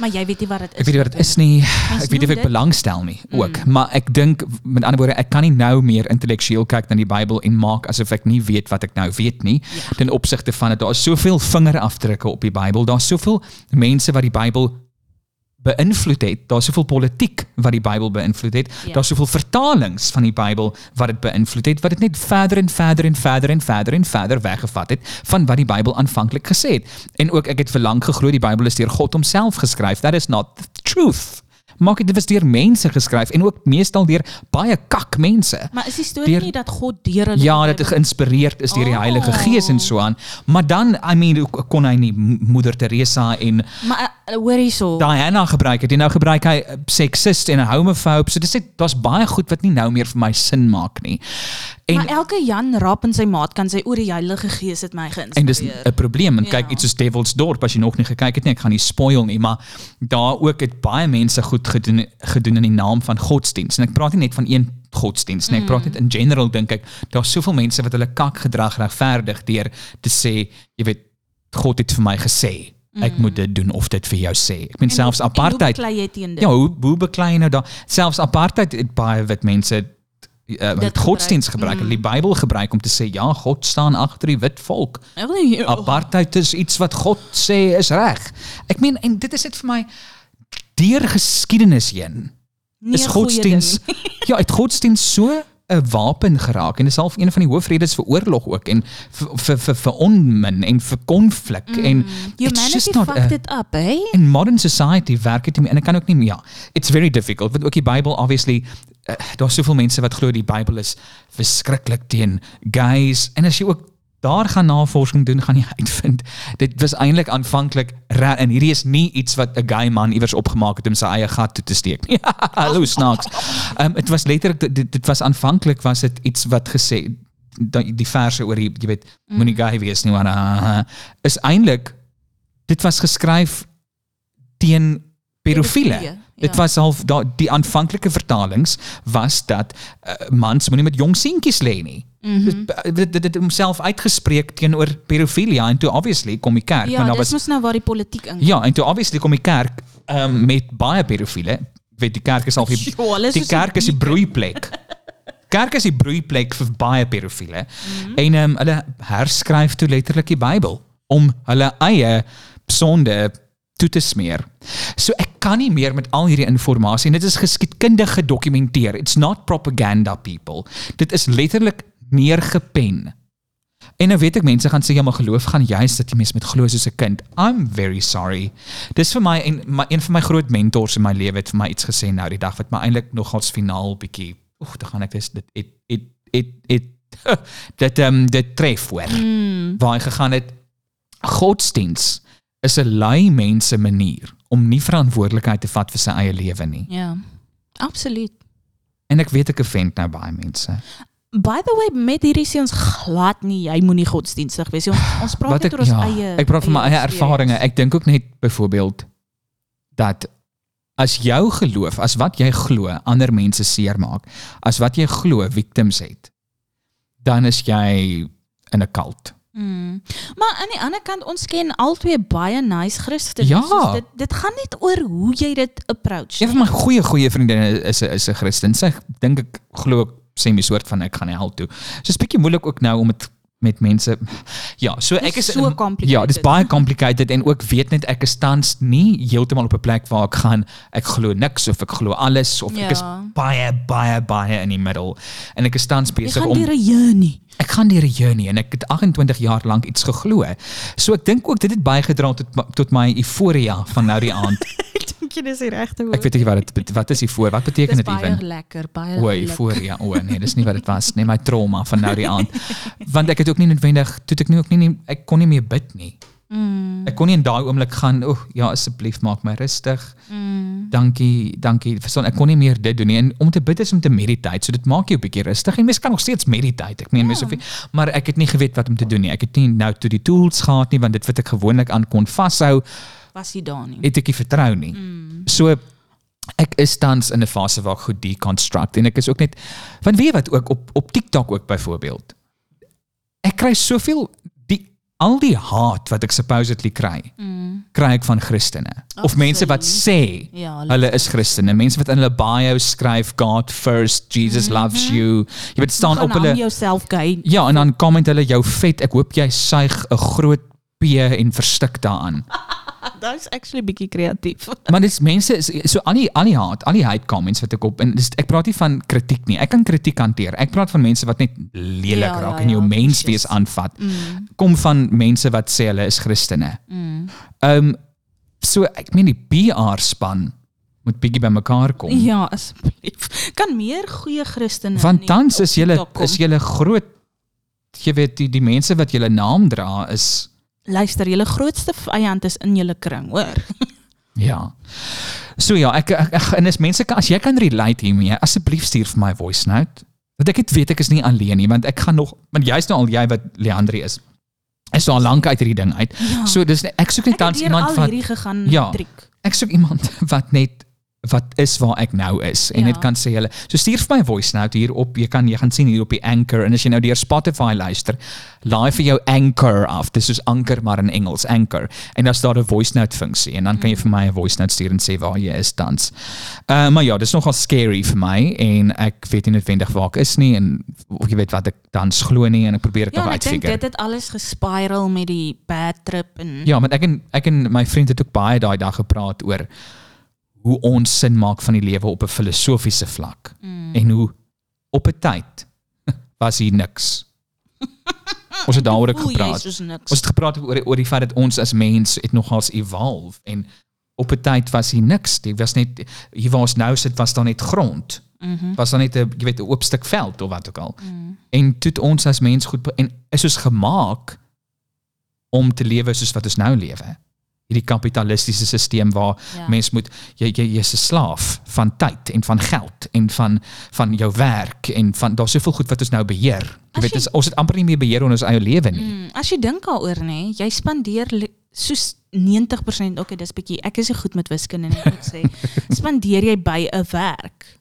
S2: Maar jy weet nie wat dit is.
S1: ek weet nie wat dit is.
S2: Mens
S1: Ek weet nie of
S2: dit-
S1: belangstel nie ook. Maar ek dink met ander woorde ek kan nie nou meer intellektueel kyk na die Bybel en maak asof ek nie weet wat ek nou weet nie
S2: Ja.
S1: ten opsigte van dit daar is soveel vingerafdrukke op die Bybel. Daar's soveel mense wat die Bybel beïnvloed het. Daar's soveel politiek wat die Bybel beïnvloed het.
S2: Ja.
S1: Daar's soveel vertalings van die Bybel wat dit beïnvloed het wat dit net verder en verder en verder en verder en verder weggevat het van wat die Bybel aanvanklik gesê het. En ook ek het vir lank geglo die Bybel is deur God homself geskryf. That is not the truth. Maak dit was deur mense geskryf en ook meestal deur baie kak mense.
S2: Maar is die storie
S1: Deur-
S2: nie dat God deur hulle
S1: Ja, dat
S2: Bybel-
S1: geïnspireerd is deur die Heilige
S2: Oh.
S1: Gees en so aan. Maar dan, I mean, kon hy nie Moeder Teresa en
S2: Maar uh, hoor hierso.
S1: Diana gebruik het. En nou gebruik hy uh, seksist en 'n homofoob. So dis net daar's baie goed wat nie nou meer vir my sin maak nie. En
S2: maar elke Jan Rapp en sy maat kan sê oor die Heilige Gees het my
S1: En dis
S2: geïnspireer.
S1: 'n probleem. En kyk
S2: Ja.
S1: iets soos Devil's Dorp as jy nog nie gekyk het nie, ek gaan nie spoil nie, maar daar ook het baie mense goed gedoen gedoen in die naam van godsdiens. En ek praat nie net van een godsdiens nie. Ek praat net in general dink ek daar's soveel mense wat hulle kak gedrag regverdig deur te sê, jy weet, God het vir my gesê ek moet dit doen of dit vir jou sê. Ek meen selfs apartheid
S2: hoe beklei jy teen dit?
S1: Ja, hoe hoe beklei jy nou daar? Selfs apartheid het baie wit mense uh,
S2: Dit
S1: godsdienst
S2: gebruik, mm.
S1: die Bybel gebruik om te sê ja, God staan agter die wit volk. Apartheid is iets wat God sê is reg. Ek meen en dit is dit vir my deur geskiedenis heen
S2: nie
S1: is
S2: ding.
S1: ja, het godsdienst so 'n wapen geraak en dis half een van die hoofredes vir oorlog ook en vir vir vir, onmin en vir konflik mm. en it's just not a,
S2: fucked it up, hè?
S1: in modern society werk dit nie meer en ek kan ook nie meer ja it's very difficult want ook die Bybel obviously uh, daar's soveel mense wat glo die Bybel is verskriklik teen gays en as jy ook daar gaan navorsing doen gaan jy uitvind. Dit was eintlik aanvanklik en hierdie is nie iets wat 'n gay man iewers opgemaak het om sy eie gat toe te steek nie. Hallo snaaks. Um, dit was letterlik dit, was aanvanklik was dit iets wat gesê dat die verse oor die, jy weet moenie gay wees nie uh, is eintlik dit was geskryf teen pedofiele. Dit
S2: ja.
S1: was half da, die aanvanklike vertalings was dat uh, mans moenie met jong seentjies lê nie. Mm. -hmm. Dit dit het homself uitgespreek teenoor pedofilia en toe obviously kom die kerk
S2: Ja,
S1: want daar
S2: dis
S1: was
S2: mos nou waar die politiek in.
S1: ja en toe obviously kom die kerk um, met baie pedofiele. Weet die kerk is al die,
S2: Jo,
S1: die kerk is die broeiplek. Kerk is die broeiplek vir baie pedofiele. Mm -hmm. En um, hulle herskryf toe letterlik die Bybel om hulle eie sonde toe te smeer. So ek kan nie meer met al hierdie inligting en dit is geskiedkundig gedokumenteer. It's not propaganda people. Dit is letterlik neergepen. En nou weet ek mense gaan sê ja, maar geloof gaan juist dat jy mens met glo soos 'n kind. I'm very sorry. Dis vir my en my een van my groot mentors in my lewe het vir my iets gesê nou die dag wat my eintlik nogals finaal bietjie oeg, dan gaan ek dis dit het het het het dit ehm um, dit tref hoor. Mm. Waar hy gegaan het godsdiens is 'n lui mense manier om nie verantwoordelikheid te vat vir sy eie lewe nie.
S2: Ja. Absoluut.
S1: En ek weet ek offend nou baie mense.
S2: By the way, met hierdie sê ons glad nie jy moenie godsdienstig wees nie. Ons, ons praat net oor ons
S1: ja,
S2: eie
S1: ek praat van my eie ervarings. Ek dink ook net byvoorbeeld dat as jou geloof, as wat jy glo ander mense seermaak, as wat jy glo victims het, dan is jy in 'n kult.
S2: Mm. Maar aan die ander kant ons ken albei baie nice Christene.
S1: Ja.
S2: Soos dit dit gaan net oor hoe jy dit approach.
S1: Een van my goeie goeie vriendinne is 'n is 'n Christen. Sy dink ek glo ek sê my soort van ek gaan hel toe. So 'n bietjie moeilik ook nou om dit met mense ja, so ek is
S2: Dis so.
S1: Ja, dis baie complicated en ook weet net ek is tans nie heeltemal op 'n plek waar ek gaan ek glo niks of ek glo alles of ek is baie baie baie in die middel en ek is tans besig
S2: gaan
S1: om
S2: deur 'n journey.
S1: ek gaan deur 'n journey en ek het 28 jaar lank iets geglo. So ek dink ook dit het bygedra tot tot my euforia van nou die aand.
S2: Dink jy dis die regte
S1: Ek weet nie wat dit wat is euforia? Wat beteken dit
S2: baie
S1: ewen?
S2: lekker, baie
S1: O,
S2: geluk.
S1: euforia. O nee, dis nie wat dit was nie, my trauma van nou die aand. Want ek het ook nie noodwendig toe het ek nie ook nie, nie ek kon nie meer bid nie.
S2: Mm,
S1: Ek kon nie in daai oomblik gaan, o ja, asseblief maak my rustig.
S2: mm.
S1: Dankie, dankie. Verstaan, ek kon nie meer dit doen nie. En om te bid is om te meditate. So dit maak jou 'n bietjie rustig. En mens kan nog steeds meditate. Ek meen, mens hoef nie, maar ek het nie geweet wat om te doen nie. Ek het nie nou toe die tools gehad nie want dit wat ek gewoonlik aan kon vashou,
S2: Was hy daar nie?
S1: het ek nie vertrou nie.
S2: Mm.
S1: So ek is tans in 'n fase waar ek goed deconstruct en ek is ook net want weet jy wat ook op op TikTok ook byvoorbeeld. Ek kry soveel die al die haat wat ek supposedly kry,
S2: Mm.
S1: kry ek van Christene of mense wat sê
S2: Ja, hulle-
S1: hulle is Christene, mense wat in hulle bio skryf God first, Jesus loves you. Jy weet staan op hulle
S2: hang jouself gay.
S1: Ja, en dan comment hulle jou vet. Ek hoop jy suig 'n groot P en verstik daaraan.
S2: Dit is actually bietjie kreatief.
S1: Maar dis mense is so al die al die haat, al die hate comments wat ek op en dis, ek praat nie van kritiek nie. Ek kan kritiek hanteer. Ek praat van mense wat net lelik
S2: Ja,
S1: raak
S2: ja,
S1: en jou
S2: ja,
S1: menswees aanvat.
S2: Mm.
S1: Kom van mense wat sê hulle is Christene.
S2: Mm.
S1: Ehm um, so ek meen die PR span moet bietjie bymekaar kom.
S2: Ja, asseblief. Kan meer goeie Christene
S1: Want tans is julle
S2: kom.
S1: is julle groot jy weet die die mense wat julle naam dra is
S2: luister, julle grootste vyand is in julle kring, hoor.
S1: Ja. So ja, ek, ek, ek en as mense kan as jy kan relate hiermee, asseblief stuur vir my voice note. Want ek het weet ek is nie alleen nie, want ek gaan nog want jy's nou al jy wat Leandri is. Is al lank uit hierdie ding uit.
S2: Ja.
S1: So dis ek soek net
S2: Ek het
S1: tans
S2: deur
S1: iemand
S2: al
S1: wat
S2: hierdie gegaan
S1: Ja.
S2: matriek.
S1: ek soek iemand wat net wat is waar ek nou is en
S2: Ja.
S1: dit kan sê hulle so stuur vir my 'n voice note hier op jy kan jy gaan sien hier op die Anchor en as jy nou deur Spotify luister laai vir jou Anchor af dis soos anker maar in Engels Anchor en dan daar 'n voice note funksie en dan kan jy vir my 'n voice note stuur en sê waar jy is tans. Uh, maar ja, dis nogal scary vir my en ek weet nie noodwendig waar ek is nie en of jy weet wat ek tans glo nie en ek probeer dit
S2: Ja,
S1: nog
S2: en ek dink
S1: uitfigure.
S2: dit het alles gespiral met die bad trip en
S1: Ja, maar ek en ek en my vriend het ook baie daai dag gepraat oor hoe ons sin maak van die lewe op 'n filosofiese vlak mm. en hoe op 'n tyd was hier niks. Ons het daaroor gepraat. Ons het gepraat oor oor die feit dat ons as mens het nogals evolve en op 'n tyd was hier niks. Dit was net hier waar ons nou sit was daar net grond. Mm was daar net 'n jy weet 'n oop stuk veld of wat ook al. Mm. En toe ons as mens goed en is ons gemaak om te lewe soos wat ons nou lewe. Hierdie kapitalistiese stelsel waar
S2: Ja.
S1: mens moet jy jy jy's 'n slaaf van tyd en van geld en van van jou werk en van daar's soveel goed wat ons nou beheer. Jy
S2: As
S1: weet
S2: jy-
S1: ons, ons het amper nie meer beheer oor ons eie lewe nie.
S2: Mm, as jy dink daaroor nê, jy spandeer soos 90%, okay, dis bietjie ek is nie goed met wiskunde nie, ek moet sê. spandeer jy by 'n werk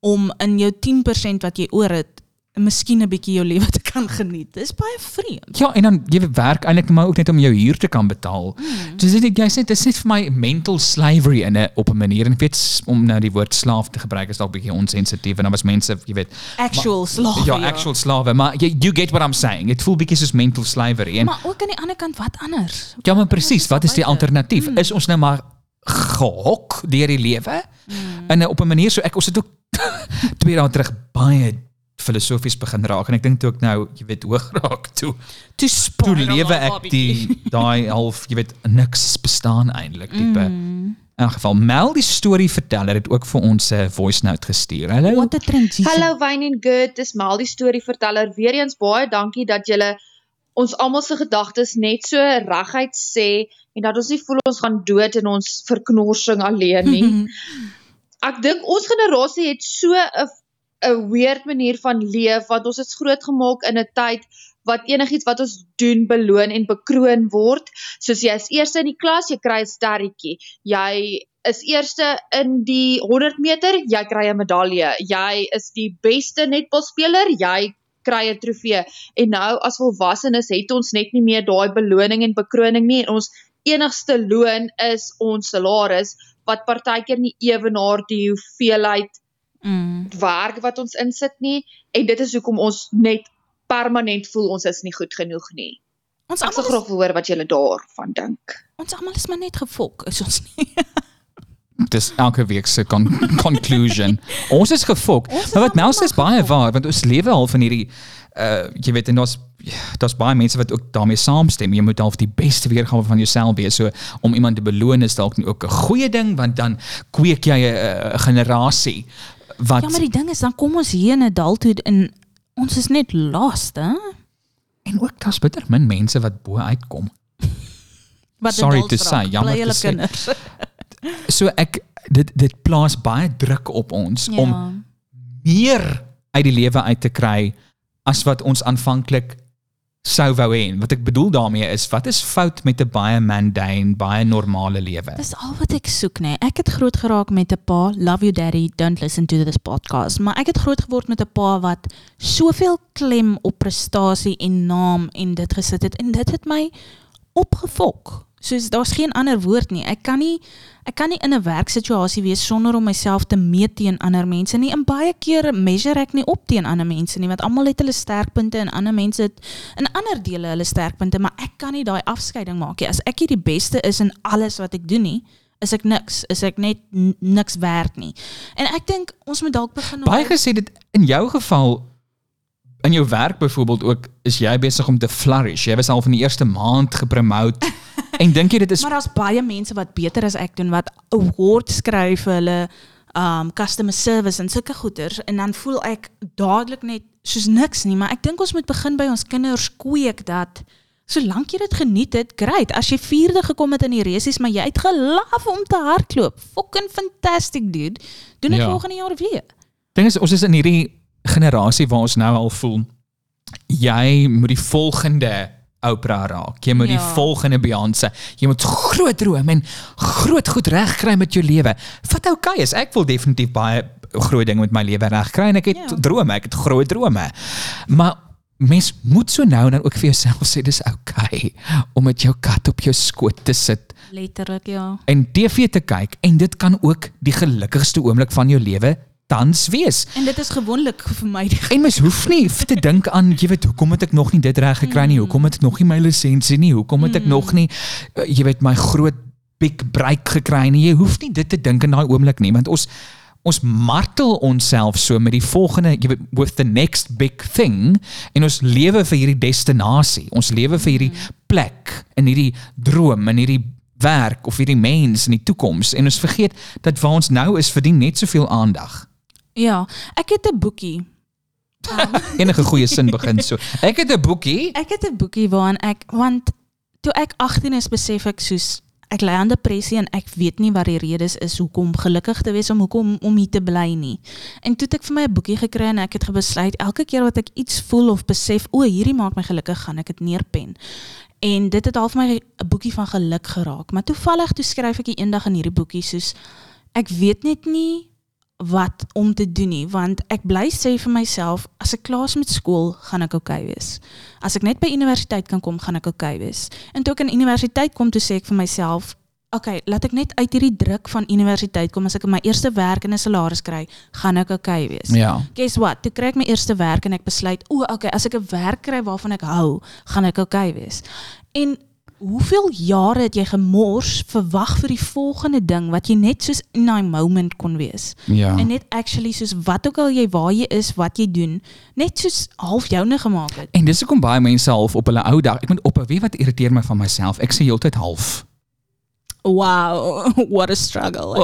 S2: om in jou 10% wat jy oor het, miskien 'n bietjie jou lewe te kan geniet. Dis baie vreemd.
S1: Ja, en dan jy werk eintlik maar ook net om jou huur te kan betaal. Mm. Dus dit jy sê dit is net vir my mental slavery in 'n op 'n manier en ek weet om nou die woord slaaf te gebruik is dalk bietjie onsensitief en dan was mense, jy weet,
S2: Actual slawe.
S1: ja, actual slawe, maar jy you get what I'm saying. Dit voel bietjie soos mental slavery en
S2: Maar ook aan die ander kant wat anders?
S1: ja, maar presies,
S2: is
S1: wat is die alternatief? Mm. Is ons nou maar gehok deur die lewe? Mm. En op 'n manier so ek ons het ook twee dae terug baie filosofies begin raak en ek dink toe ek nou, jy weet, hoog raak toe
S2: Toe
S1: toe lewe
S2: daar
S1: ek die daai half jy weet niks bestaan eintlik tipe. Mm. In geval Mel die storie verteller het ook vir ons 'n voice note gestuur. Hallo.
S2: What a transition.
S6: Hallo Wayne and Good, dis Mal die storieverteller. Weereens baie dankie dat julle ons almal se gedagtes net so reguit sê en dat ons nie voel ons gaan dood in ons verknorsing alleen nie. Ek dink ons generasie het so 'n 'n weird manier van leef want ons is grootgemaak in 'n tyd wat enigiets wat ons doen beloon en bekroon word. Soos jy is eerste in die klas, jy kry 'n sterretjie. Jy is eerste in die 100 meter, jy kry 'n medalje. Jy is die beste netbalspeler, jy kry 'n trofee. En nou as volwassenes het ons net nie meer daai beloning en bekroning nie en ons enigste loon is ons salaris wat partykeer nie ewenaar die hoeveelheid
S2: Mm.
S6: werk wat ons insit nie en dit is hoekom ons net permanent voel ons is nie goed genoeg nie.
S2: Ons almal
S6: graag hoor wat julle daarvan dink.
S2: ons almal is maar net gefok, is ons nie?
S1: Dis elke week se con conclusion. ons is gefok.
S2: Ons
S1: Maar wat Mel
S2: allemaal
S1: sê is baie
S2: gefok.
S1: waar want ons lewe al van hierdie uh jy weet en daar's daar's baie mense wat ook daarmee saamstem. Jy moet half die beste weergawe van jouself wees. So om iemand te beloon is dalk nie ook 'n goeie ding want dan kweek jy 'n generasie wat
S2: Ja, maar die ding is dan kom ons hier in 'n adulthood en ons is net lost, hè?
S1: en ook daar's bitter min mense wat bo uitkom.
S2: Wat
S1: Sorry to say, jammer te sê. So ek dit dit plaas baie druk op ons
S2: Ja.
S1: om meer uit die lewe uit te kry as wat ons aanvanklik sou wou hê. Wat ek bedoel daarmee is, wat is fout met 'n baie mundane, baie normale lewe?
S2: Dis al wat ek soek, nê. Ek het groot geraak met 'n pa, love you daddy, don't listen to this podcast, maar ek het groot geword met 'n pa wat soveel klem op prestasie en naam en dit gesit het en dit het my opgefok. Soos daar's geen ander woord nie. Ek kan nie ek kan nie in 'n werksituasie wees sonder om myself te meet teen ander mense nie. En baie keer measure ek nie op teen ander mense nie, want almal het hulle sterkpunte en ander mense het in ander dele hulle sterkpunte, maar ek kan nie daai afskeiding maak nie. As ek nie die beste is in alles wat ek doen nie, is ek niks, is ek net niks werd nie. En ek dink ons moet dalk begin
S1: Baie gesê dit in jou geval in jou werk byvoorbeeld ook is jy besig om te flourish. Jy was al van die eerste maand gepromote en dink jy dit is
S2: Maar daar's baie mense wat beter as ek doen wat awards skryf hulle um customer service en sulke goeders en dan voel ek dadelik net soos niks nie, maar ek dink ons moet begin by ons kinders kweek dat solank jy dit geniet het, great. As jy vierde gekom het in die resies, maar jy het gelaf om te hardloop. Fucking fantastic dude. Doen dit
S1: Ja.
S2: volgende jaar weer.
S1: ding is ons is in hierdie generasie waar ons nou al voel jy moet die volgende Oprah raak. Jy moet die volgende Beyoncé. Jy moet groot droom en groot goed regkry met jou lewe. Wat oukei is. Ek wil definitief baie groot dinge met my lewe regkry en ek het
S2: Ja.
S1: drome, ek het groot drome. Maar mens moet so nou en dan ook vir jouself sê dis oukei om met jou kat op jou skoot te sit
S2: Letterlik ja.
S1: en TV te kyk en dit kan ook die gelukkigste oomblik van jou lewe tans wees.
S2: En dit is gewoonlik vir my
S1: En mens hoef nie te dink aan, jy weet, hoekom het ek nog nie dit reg gekry nie? Hoekom het ek nog nie my lisensie nie? Hoekom het ek nog nie uh, jy weet my groot big break gekry nie? Jy hoef nie dit te dink in daai oomblik nie, want ons ons martel onsself so met die volgende, jy weet, with the next big thing en ons lewe vir hierdie destinasie. Ons lewe vir hierdie plek in hierdie droom en hierdie werk of hierdie mens in die toekoms en ons vergeet dat waar ons nou is verdien net soveel aandag.
S2: Ja, ek het 'n boekie.
S1: Enige goeie sin begin so. Ek het 'n boekie.
S2: Ek het 'n boekie waarin ek want toe ek 18 is besef ek soos ek ly aan depressie en ek weet nie wat die redes is hoekom gelukkig te wees om hoekom om hier te bly nie. En toe het ek vir my 'n boekie gekry en ek het gebesluit elke keer wat ek iets voel of besef o, hierdie maak my gelukkig, gaan ek dit neerpen. En dit het al vir my 'n boekie van geluk geraak. Maar toevallig toe skryf ek eendag in hierdie boekie soos ek weet net nie wat om te doen nie want ek bly sê vir myself as ek klaar is met skool gaan ek oukei okay wees. As ek net by universiteit kan kom gaan ek oukei okay wees. En toe ek in universiteit kom toe sê ek vir myself Oké, okay, laat ek net uit hierdie druk van universiteit kom as ek my eerste werk en 'n salaris kry, gaan ek okay wees.
S1: Ja.
S2: Guess what? Toe kry ek my eerste werk en ek besluit, o, okay, as ek 'n werk kry waarvan ek hou, gaan ek okay wees. En hoeveel jare het jy gemors verwag vir die volgende ding wat jy net soos in daai moment kon wees?
S1: Ja.
S2: En net actually soos wat ook al jy waar jy is, wat jy doen, net soos half joune gemaak het.
S1: En dis hoekom baie mense half op hulle ou dag, ek moet ophou, weet wat irriteer my van myself? Ek sê heeltyd half.
S2: Wow, what a struggle.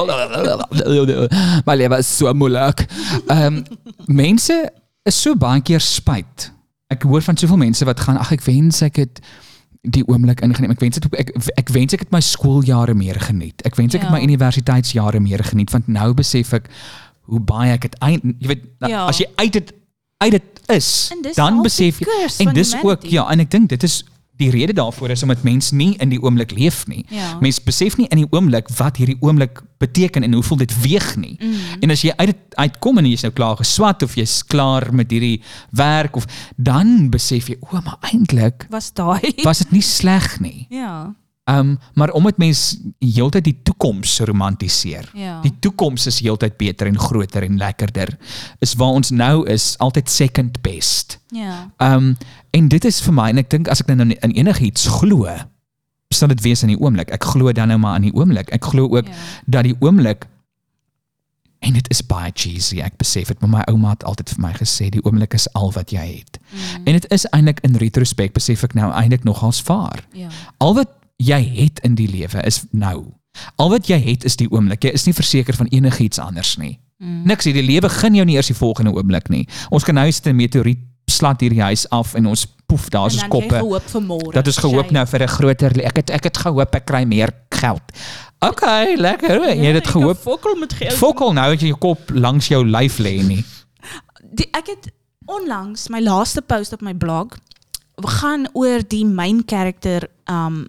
S1: My lewe is so moeilik. Ehm mense is so baie keer spyt. Ek hoor van soveel mense wat gaan, ag ek wens ek het die oomblik ingeneem. Ek wens dit ek ek wens ek het my skooljare meer geniet. Ek wens ek het
S2: Ja.
S1: my universiteitsjare meer geniet want nou besef ek hoe baie ek het eind jy weet
S2: Ja.
S1: as jy uit dit uit dit is, dan besef jy en dis ook ja, en ek dink dit is die rede daarvoor is omdat mens nie in die oomblik leef nie.
S2: Ja.
S1: Mens besef nie in die oomblik wat hierdie oomblik beteken en hoeveel dit weeg nie. Mm. En as jy uit dit uitkom en jy's nou klaar geswat of jy's klaar met hierdie werk of dan besef jy o, maar eintlik
S2: Was daai?
S1: was dit nie sleg nie.
S2: Ja.
S1: Um, maar omdat mens heeltyd die toekoms romantiseer.
S2: Ja.
S1: Die toekoms is heeltyd beter en groter en lekkerder. Is waar ons nou is altyd second best.
S2: Ja.
S1: Ehm um, en dit is vir my en ek dink as ek nou in enigiets glo, sal dit wees in die oomblik. Ek glo dan nou maar in die oomblik. Ek glo ook
S2: Ja.
S1: dat die oomblik en dit is baie cheesy. Ek besef dit, maar my ouma het altyd vir my gesê die oomblik is al wat jy het. Mm. En dit is eintlik in retrospek besef ek nou eintlik nogals vaar.
S2: Ja.
S1: Al wat jy het in die lewe is nou. Al wat jy het is die oomblik. Jy is nie verseker van enigiets anders nie. Mm. Niks die lewe gun jou nie eers die volgende oomblik nie. Ons kan nou 'n meteoriet slat hierdie huis af en ons poef daar is ons koppe. Dat is gehoop nou vir 'n groter ek het ek het gehoop ek kry meer geld. OK, lekker. hoor. Jy het dit gehoop.
S2: Fokkel met geld.
S1: Fokkel nou dat jy jou kop langs jou lyf lê nie.
S2: Die, ek het onlangs my laaste post op my blog gaan oor die main character um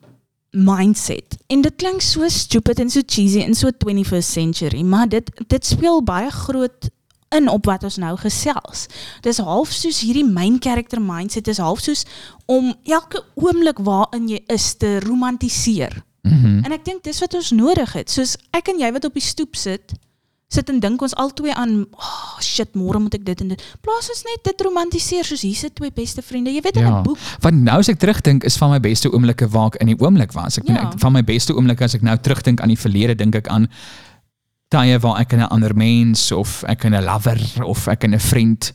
S2: mindset. En dit klink so stupid en so cheesy en so 21st century, maar dit dit speel baie groot in op wat ons nou gesels. Dis half soos hierdie main character mindset is half soos om elke oomblik waarin jy is te romantiseer. Mm en ek dink dis wat ons nodig het. Soos ek en jy wat op die stoep sit, sit en dink ons albei aan, oh shit, môre moet ek dit en dit. Plaas ons net dit romantiseer soos hier sit twee beste vriende. Jy weet in 'n
S1: Ja.
S2: boek.
S1: Want nou as ek terugdink is van my beste oomblikke waar ek in die oomblik was. Ek
S2: Ja.
S1: ja. van my beste oomblikke as ek nou terugdink aan die verlede dink ek aan tye waar ek en 'n ander mens of ek en 'n lover of ek en 'n vriend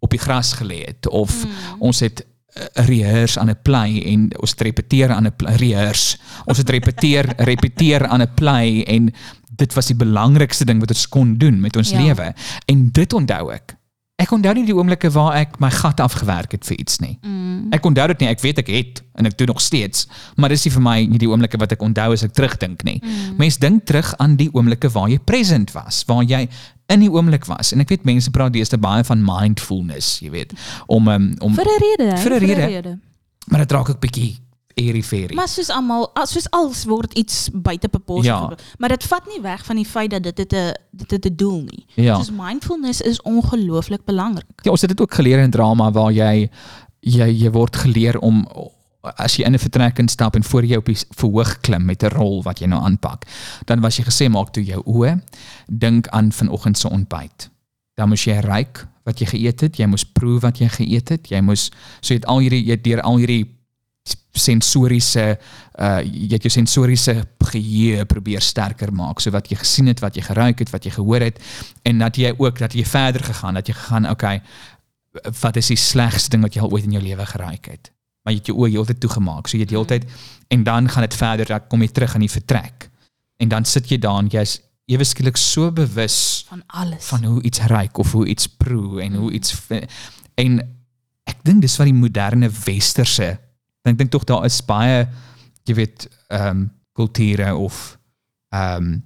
S1: op die gras gelê het of mm. ons het 'n rehears aan 'n play en ons repeteer aan 'n rehears. Ons het repeteer repeteer aan 'n play en dit was die belangrikste ding wat ons kon doen met ons
S2: Ja.
S1: ja. lewe. En dit onthou ek. Ek onthou nie die oomblikke waar ek my gat afgewerk het vir iets nie.
S2: Mm.
S1: Ek onthou dit nie. Ek weet ek het en ek doen nog steeds, maar dis nie vir my nie die oomblikke wat ek onthou as ek terugdink nie. Mm. Mens dink terug aan die oomblikke waar jy present was, waar jy in die oomblik was. En ek weet mense praat deesdae baie van mindfulness, jy weet, om um, om
S2: Vir 'n rede.
S1: Vir 'n rede. Maar dit raak ook bietjie airy-fairy.
S2: Maar soos almal, soos alles word iets buite proporsie.
S1: Ja.
S2: Maar dit vat nie weg van die feit dat dit 'n dit dit 'n doel nie.
S1: Ja.
S2: Soos mindfulness is ongelooflik belangrik.
S1: Ja, ons het dit ook geleer in drama waar jy jy jy word geleer om as jy in 'n vertrek instap en voor jy op die verhoog klim met 'n rol wat jy nou aanpak, dan was jy gesê maak toe jou oë, dink aan vanoggend se ontbyt. Dan moes jy ruik wat jy geëet het, jy moes proe wat jy geëet het, jy moes so jy het al hierdie jy het deur al hierdie sensoriese uh jy het jou sensoriese geheue probeer sterker maak so wat jy gesien het, wat jy geruik het, wat jy gehoor het en dat jy ook dat jy verder gegaan, dat jy gegaan okay, wat is die slegste ding wat jy al ooit in jou lewe geraak het? Maar jy het jou oë heeltyd toegemaak. So jy het heeltyd en dan gaan dit verder, dan kom jy terug in die vertrek. En dan sit jy daar en jy's ewe skielik so bewus
S2: Van alles.
S1: van hoe iets ruik of hoe iets proe en hoe iets en ek dink dis wat die moderne westerse ek dink tog daar is baie jy weet ehm um, kulture of ehm um,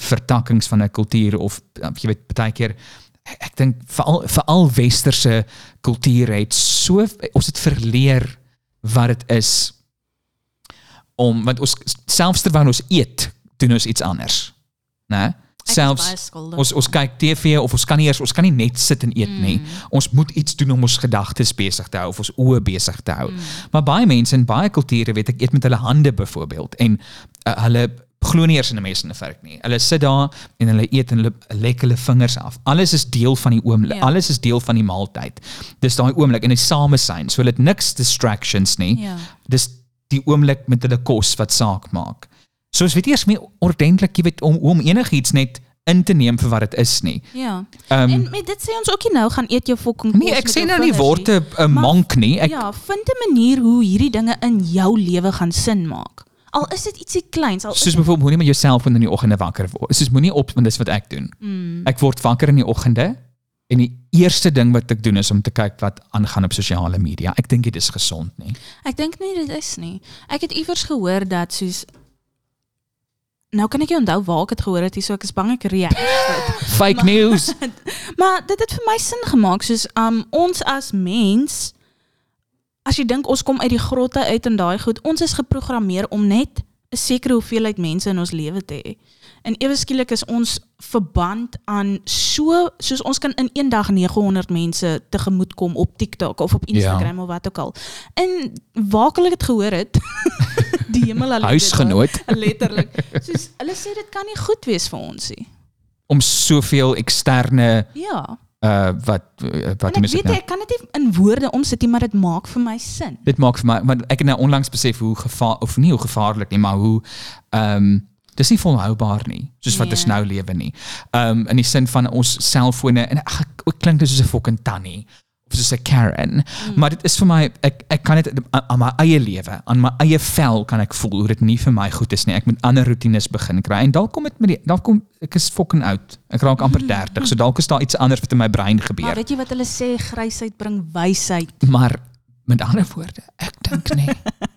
S1: vertakkings van 'n kultuur of uh, jy weet baie keer ek, dink veral veral westerse kulture het so ons het verleer wat dit is om want ons selfs terwyl ons eet doen ons iets anders
S2: Ek is
S1: selfs ons ons kyk TV of ons kan nie eers ons kan nie net sit en eet mm. nie. Ons moet iets doen om ons gedagtes besig te hou of ons oë besig te hou. Mm. Maar baie mense in baie kulture weet ek eet met hulle hande byvoorbeeld en uh, hulle glo nie eers in 'n mes en 'n vark nie. Hulle sit daar en hulle eet en hulle lek hulle vingers af. Alles is deel van die oomblik.
S2: Ja.
S1: Alles is deel van die maaltyd. Dis daai oomblik en die samesyn. So hulle het niks distractions nie.
S2: Ja.
S1: Dis die oomblik met hulle kos wat saak maak. So ons weet eers meer ordentlik, jy weet om om enigiets net in te neem vir wat dit is nie.
S2: Ja.
S1: Ehm
S2: en met dit sê ons ook nie nou gaan eet jou fucking
S1: nee,
S2: kos
S1: ek
S2: met
S1: sê
S2: jou
S1: nou nie word 'n monk nie. Ek
S2: ja, vind 'n manier hoe hierdie dinge in jou lewe gaan sin maak. Al is dit ietsie kleins, al
S1: soos byvoorbeeld moenie met jouself in die oggende wakker word. Soos moenie op want dis wat ek doen.
S2: mm,
S1: Ek word wakker in die oggende en die eerste ding wat ek doen is om te kyk wat aangaan op sosiale media. Ek dink dit is gesond nie.
S2: Ek dink nie dit is nie. Ek het iewers gehoor dat soos Nou kan ek nie onthou waar ek dit gehoor het, nie, so ek is bang ek.
S1: Fake news.
S2: Maar dit het vir my sin gemaak soos um ons as mens as jy dink ons kom uit die grotte uit en daai goed, ons is geprogrammeer om net 'n sekere hoeveelheid mense in ons lewe te hê. En ewe skielik is ons verband aan so soos ons kan in een dag 900 mense tegemoet kom op TikTok of op Instagram ja. of wat ook al. En waar ek dit gehoor het? Die hemel weet
S1: Huisgenoot.
S2: Letterlik. Soos hulle sê dit kan nie goed wees vir ons nie.
S1: om soveel eksterne
S2: Ja.
S1: uh wat uh, wat
S2: ek weet
S1: nou?
S2: ek kan dit nie in woorde omsit nie, maar dit maak vir my sin.
S1: Dit maak vir my want ek het nou onlangs besef hoe gevaar of nie hoe gevaarlik nie, maar hoe ehm um, dis nie volhoubaar nie, soos wat ons
S2: Nee.
S1: nou lewe nie. Ehm um, in die sin van ons selfone en ag ek klink dit soos 'n fucking tannie soos 'n Karen, mm. maar dit is vir my ek ek kan dit aan, my eie lewe, aan my eie vel kan ek voel hoe dit nie vir my goed is nie. Ek moet ander rotines begin kry en dalk kom dit met die dalk kom ek is fucking oud. Ek raak amper 30, so dalk is daar iets anders wat in my brein
S2: Maar
S1: gebeur.
S2: weet jy wat hulle sê, grysheid bring wysheid.
S1: Maar met ander woorde, ek dink nie.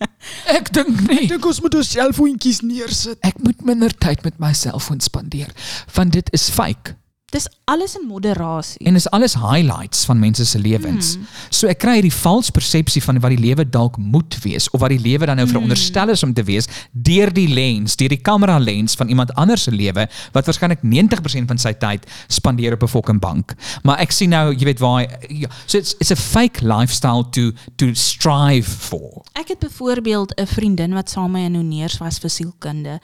S1: ek dink nie.
S7: Dink ons moet ons selfoontjies neersit.
S1: Ek moet minder tyd met my selfoon spandeer want dit is fake
S2: Dis alles in moderasie.
S1: en is alles highlights van mense se lewens.
S2: Hmm.
S1: So ek kry hierdie vals persepsie van wat die lewe dalk moet wees of wat die lewe dan nou
S2: Hmm.
S1: veronderstel is om te wees deur die lens, deur die kamera lens van iemand anders se lewe wat waarskynlik 90% van sy tyd spandeer op 'n fucking bank. Maar ek sien nou, jy weet waar ja, so it's it's a fake lifestyle to to strive for.
S2: Ek het byvoorbeeld 'n vriendin wat saam met my in Honeers was vir sielkunde.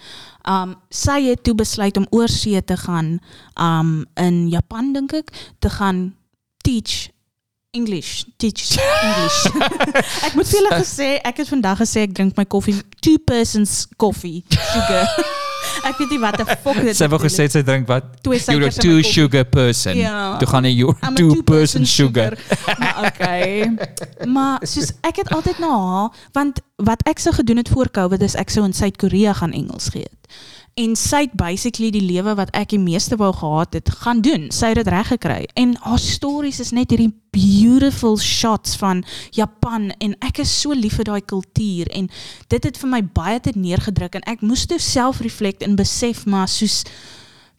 S2: Um sy het toe besluit om oorsee te gaan um in Japan dink ek te gaan teach English, teach English. ek moet julle gesê, ek het vandag gesê ek drink my koffie two persons koffie sugar. ek weet nie wat 'n fuck dit
S1: Sy het
S2: bedoel
S1: gesê sy drink wat you're a
S2: in
S1: two sugar person.
S2: Ja.
S1: Toe gaan
S2: I'm a
S1: two
S2: two
S1: person
S2: person
S1: sugar.
S2: maar okay. Maar soos ek het na haar want wat ek sou gedoen het voor Covid is ek sou in Suid-Korea gaan Engels geëet. En sy het basically die lewe wat ek die meeste wou gehad het gaan doen. Sy het dit reg gekry. En haar stories is net hierdie beautiful shots van Japan en ek is so lief vir daai kultuur en dit het vir my baie tyd neergedruk en ek moes toe self reflect en besef maar soos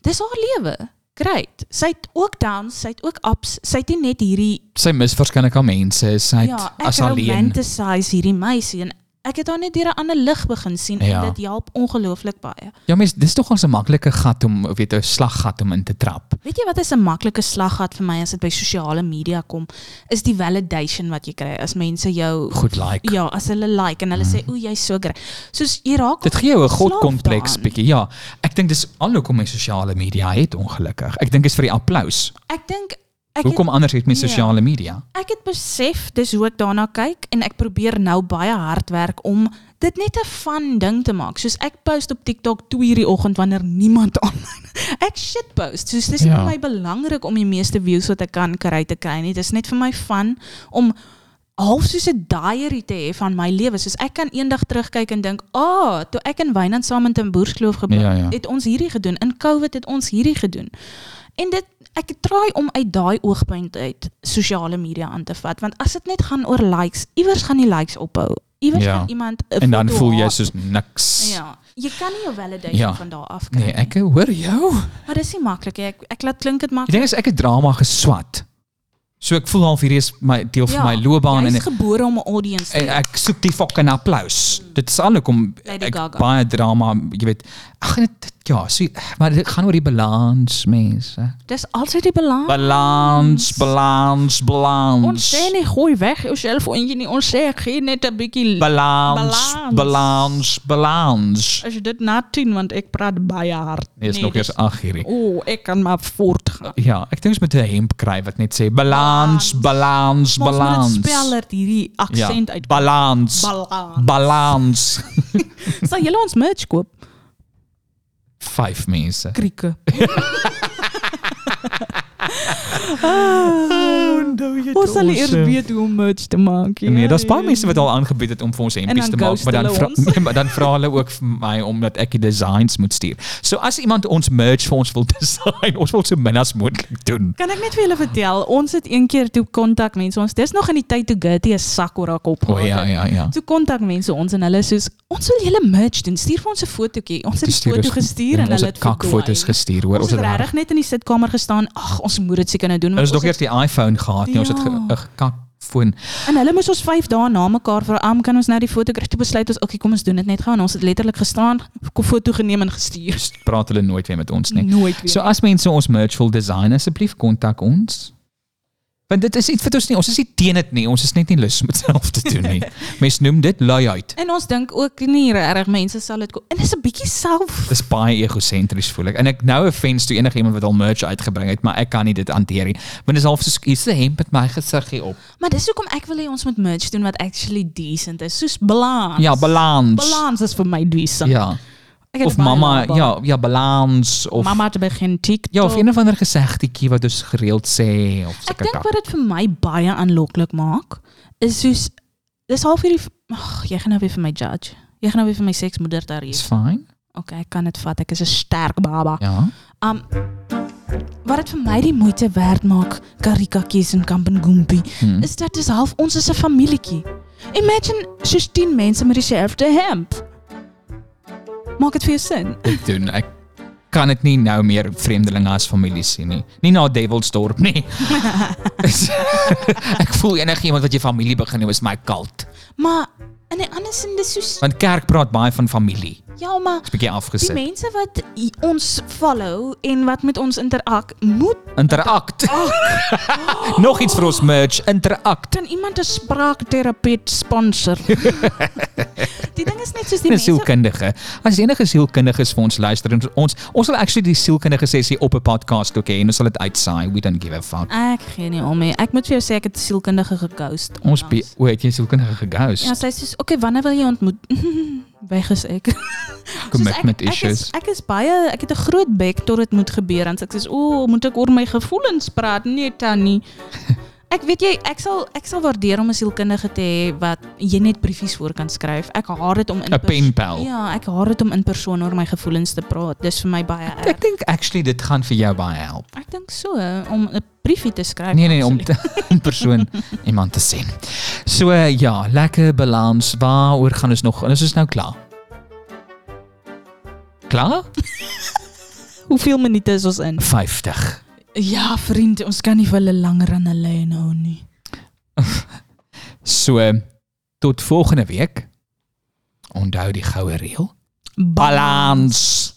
S2: dis haar lewe. great. Sy het ook downs, sy het ook ups. Sy het nie net hierdie
S1: Sy mis waarskynlik aan mense. Sy het
S2: ja, ek
S1: as alleen.
S2: romanticize hierdie meisie en ek het haar net deur 'n ander lig begin sien
S1: Ja.
S2: en dit help ongelooflik baie.
S1: Ja, mens, dis tog ons 'n maklike gat om weet 'n slaggat om in te trap.
S2: Weet jy wat is 'n maklike slaggat vir my as dit by sosiale media kom, is die validation wat jy kry as mense jou
S1: Goed like.
S2: Ja, as hulle like en hulle sê o, jy's so great. Soos jy raak
S1: Dit gee jou 'n godkompleks bietjie. Ja, ek dink dis al hoekom my sosiale media het ongelukkig. Ek dink is vir die applous.
S2: Ek dink ek
S1: Hoekom
S2: het,
S1: anders het
S2: Ja.
S1: sosiale media?
S2: ek het besef dis hoe ek daarna kyk en ek probeer nou baie hard werk om dit net 'n fun ding te maak. Soos ek post op TikTok 2:00 die oggend wanneer niemand online. Ek shit post. Soos dis nie
S1: Ja.
S2: vir my belangrik om die meeste views wat ek kan kry te kry nie. Dis net vir my fun om half soos 'n diary te hê van my lewe. Soos ek kan eendag terugkyk en dink, "Ag, oh, toe ek in Wynand saam in Timboerskloof gebly
S1: Ja, ja.
S2: het ons hierdie gedoen. In COVID het ons hierdie gedoen." En dit ek traai om uit daai oogpunt uit sosiale media aan te vat want as dit net gaan oor likes, iewers gaan die likes ophou. Iewers
S1: Ja.
S2: gaan iemand 'n
S1: En dan voel jy soos niks.
S2: Ja, jy kan nie jou validation
S1: Ja.
S2: van daar af kry
S1: Nee, ek hoor jou.
S2: Maar dis nie maklik nie. Ek ek laat klink dit maklik.
S1: ding is ek het drama geswat. So ek voel half hierdie is my deel van my loopbaan en
S2: is gebore om 'n audience te hê.
S1: ek soek die fucking applous. Dit is al hoekom ek
S2: Gaga.
S1: baie drama, jy weet. Ag dit- ja, so maar dit gaan oor die balans, mense.
S2: Dis altyd die balans.
S1: Balans, balans, balans.
S2: Ons sê nie gooi weg jou selfoontjie nie. Ons sê gee net 'n bietjie
S1: balans,
S2: Balans.
S1: balans, balans.
S2: As jy dit na 10 want ek praat baie hard.
S1: Nee, is nog eers 8 hierdie.
S2: O, oh, ek kan maar voortgaan.
S1: Ja, ek dink ons moet 'n hemp kry wat net sê balans, balans,
S2: Maar ons
S1: balans.
S2: moet spel dat hierdie aksent
S1: ja,
S2: uit.
S1: balans.
S2: Balans.
S1: Balans.
S2: Sal julle ons merch koop?
S1: Vijf Mensa.
S2: Crica. Ons sal nie eers weet hoe om merch te maak nie.
S1: Nee, daar's baie mense wat al aangebied het om vir ons hempies te maak,
S2: ghost
S1: maar dan vra,
S2: ons.
S1: nee, maar dan vra hulle ook vir my omdat ek die designs moet stuur. So as iemand ons merch vir ons wil design, ons wil so min as moontlik doen.
S2: Kan ek net vir julle vertel, ons het een keer toe kontak mense ons. Dis nog in die tyd toe Gertie 'n sak oor haar kop gehad
S1: ja, ja, ja.
S2: Toe kontak mense ons en hulle soos ons wil julle merch doen. Stuur vir ons 'n fotootjie. Ons het die
S1: Stuur
S2: foto gestuur en
S1: ons
S2: hulle
S1: het kakfoto's gestuur hoor.
S2: Ons het regtig net in die sitkamer gestaan. Ag, ons moet dit seker nou doen.
S1: Ons
S2: ons
S1: eers die iPhone gehad, nie, ons het
S2: Ja.
S1: 'n kakfoon.
S2: En hulle moes ons 5 dae na mekaar vra, "Am kan ons nou die foto kry?" Toe besluit ons, "Oké, kom ons doen dit net gou." En ons het letterlik gestaan, 'n foto geneem en gestuur.
S1: Praat hulle nooit weer met ons nie.
S2: Nooit weer.
S1: So as mense ons merch wil design, asseblief kontak ons. Want dit is iets wat ons nie, ons is nie teen dit nie, ons is net nie lus om dit self te doen nie. Mense noem dit lui uit.
S2: En ons dink ook nie reg mense sal dit En dis 'n bietjie self.
S1: Dis baie egosentries voel ek. En ek nou 'n fans toe enige iemand wat al merch uitgebring het, maar ek kan nie dit hanteer nie. Want dit is half soos hier's 'n hemp met my gesig hier op.
S2: Maar dis hoekom ek wil hê ons moet merch doen wat actually decent is, soos balans.
S1: Ja, balans.
S2: Balans is vir my decent.
S1: Ja.
S2: Het
S1: Of
S2: laag
S1: ja, ja, balans of
S2: Mamma te begin TikTok.
S1: ja, of een of ander gesegdetjie wat ons gereeld sê of
S2: Ek
S1: sulke
S2: dink
S1: kak.
S2: wat dit vir my baie aanloklik maak is soos dis half hierdie ag jy gaan nou weer vir my judge. Jy gaan nou weer vir my seksmoeder daar
S1: Is
S2: hier.
S1: fyn.
S2: Okay, ek kan dit vat. Ek is 'n sterk baba.
S1: Ja.
S2: Um wat dit vir my die moeite werd maak, Karika Kies en Kampengoompi,
S1: Hmm.
S2: is dat dis half ons is 'n familietjie. Imagine soos 10 mense met dieselfde hemp. Maak dit vir jou sin?
S1: Ek doen ek kan dit nie nou meer vreemdelinge as familie sien nie. Nie na Devilsdorp nie. ek voel enigiemand wat jy familie begin noem is my kult.
S2: Maar in 'n ander sin dis soos
S1: Want kerk praat baie van familie.
S2: ja, maar
S1: Is bietjie
S2: die
S1: afgesit.
S2: mense wat i- ons follow en wat met ons interak moet
S1: Interact. Nog iets vir ons merch, interact.
S2: kan iemand 'n spraakterapeut sponsor. Die ding is net soos die mense
S1: sielkundige. As enige sielkundiges vir ons luister en ons ons sal actually die sielkundige sessie op 'n podcast ook hê en ons sal dit uitsaai. We don't give a fuck.
S2: Ek gee nie om nie. Ek moet vir jou sê ek het sielkundige geghost.
S1: Ons be, o, het jy sielkundige geghost?
S2: Ja, sy sê soos, "Oké, wanneer wil jy ontmoet?" Weg is ek.
S1: Commitment
S2: ek,
S1: issues.
S2: Ek is, ek is baie ek het 'n groot bek tot dit moet gebeur en ek sê, "O, moet ek oor my gevoelens praat?" Nee, Tannie. Ek weet jy, ek sal ek sal waardeer om 'n sielkundige te hê wat jy net briefies voor kan skryf. Ek haat dit om in
S1: 'n.
S2: Ja, ek haat dit om in persoon oor my gevoelens te praat. Dis vir my baie erg.
S1: Ek dink actually dit gaan vir jou baie help.
S2: Ek dink so om 'n briefie te skryf.
S1: Nee nee, om in persoon iemand te sien. So uh, ja, lekker balans. Waaroor gaan ons nog? Ons is nou klaar. Klaar?
S2: Hoeveel minute is ons in?
S1: 50.
S2: Ja, vriend, ons kan nie vir hulle langer aan 'n lyn hou nie.
S1: So tot volgende week. Onthou die goue reël. Balans.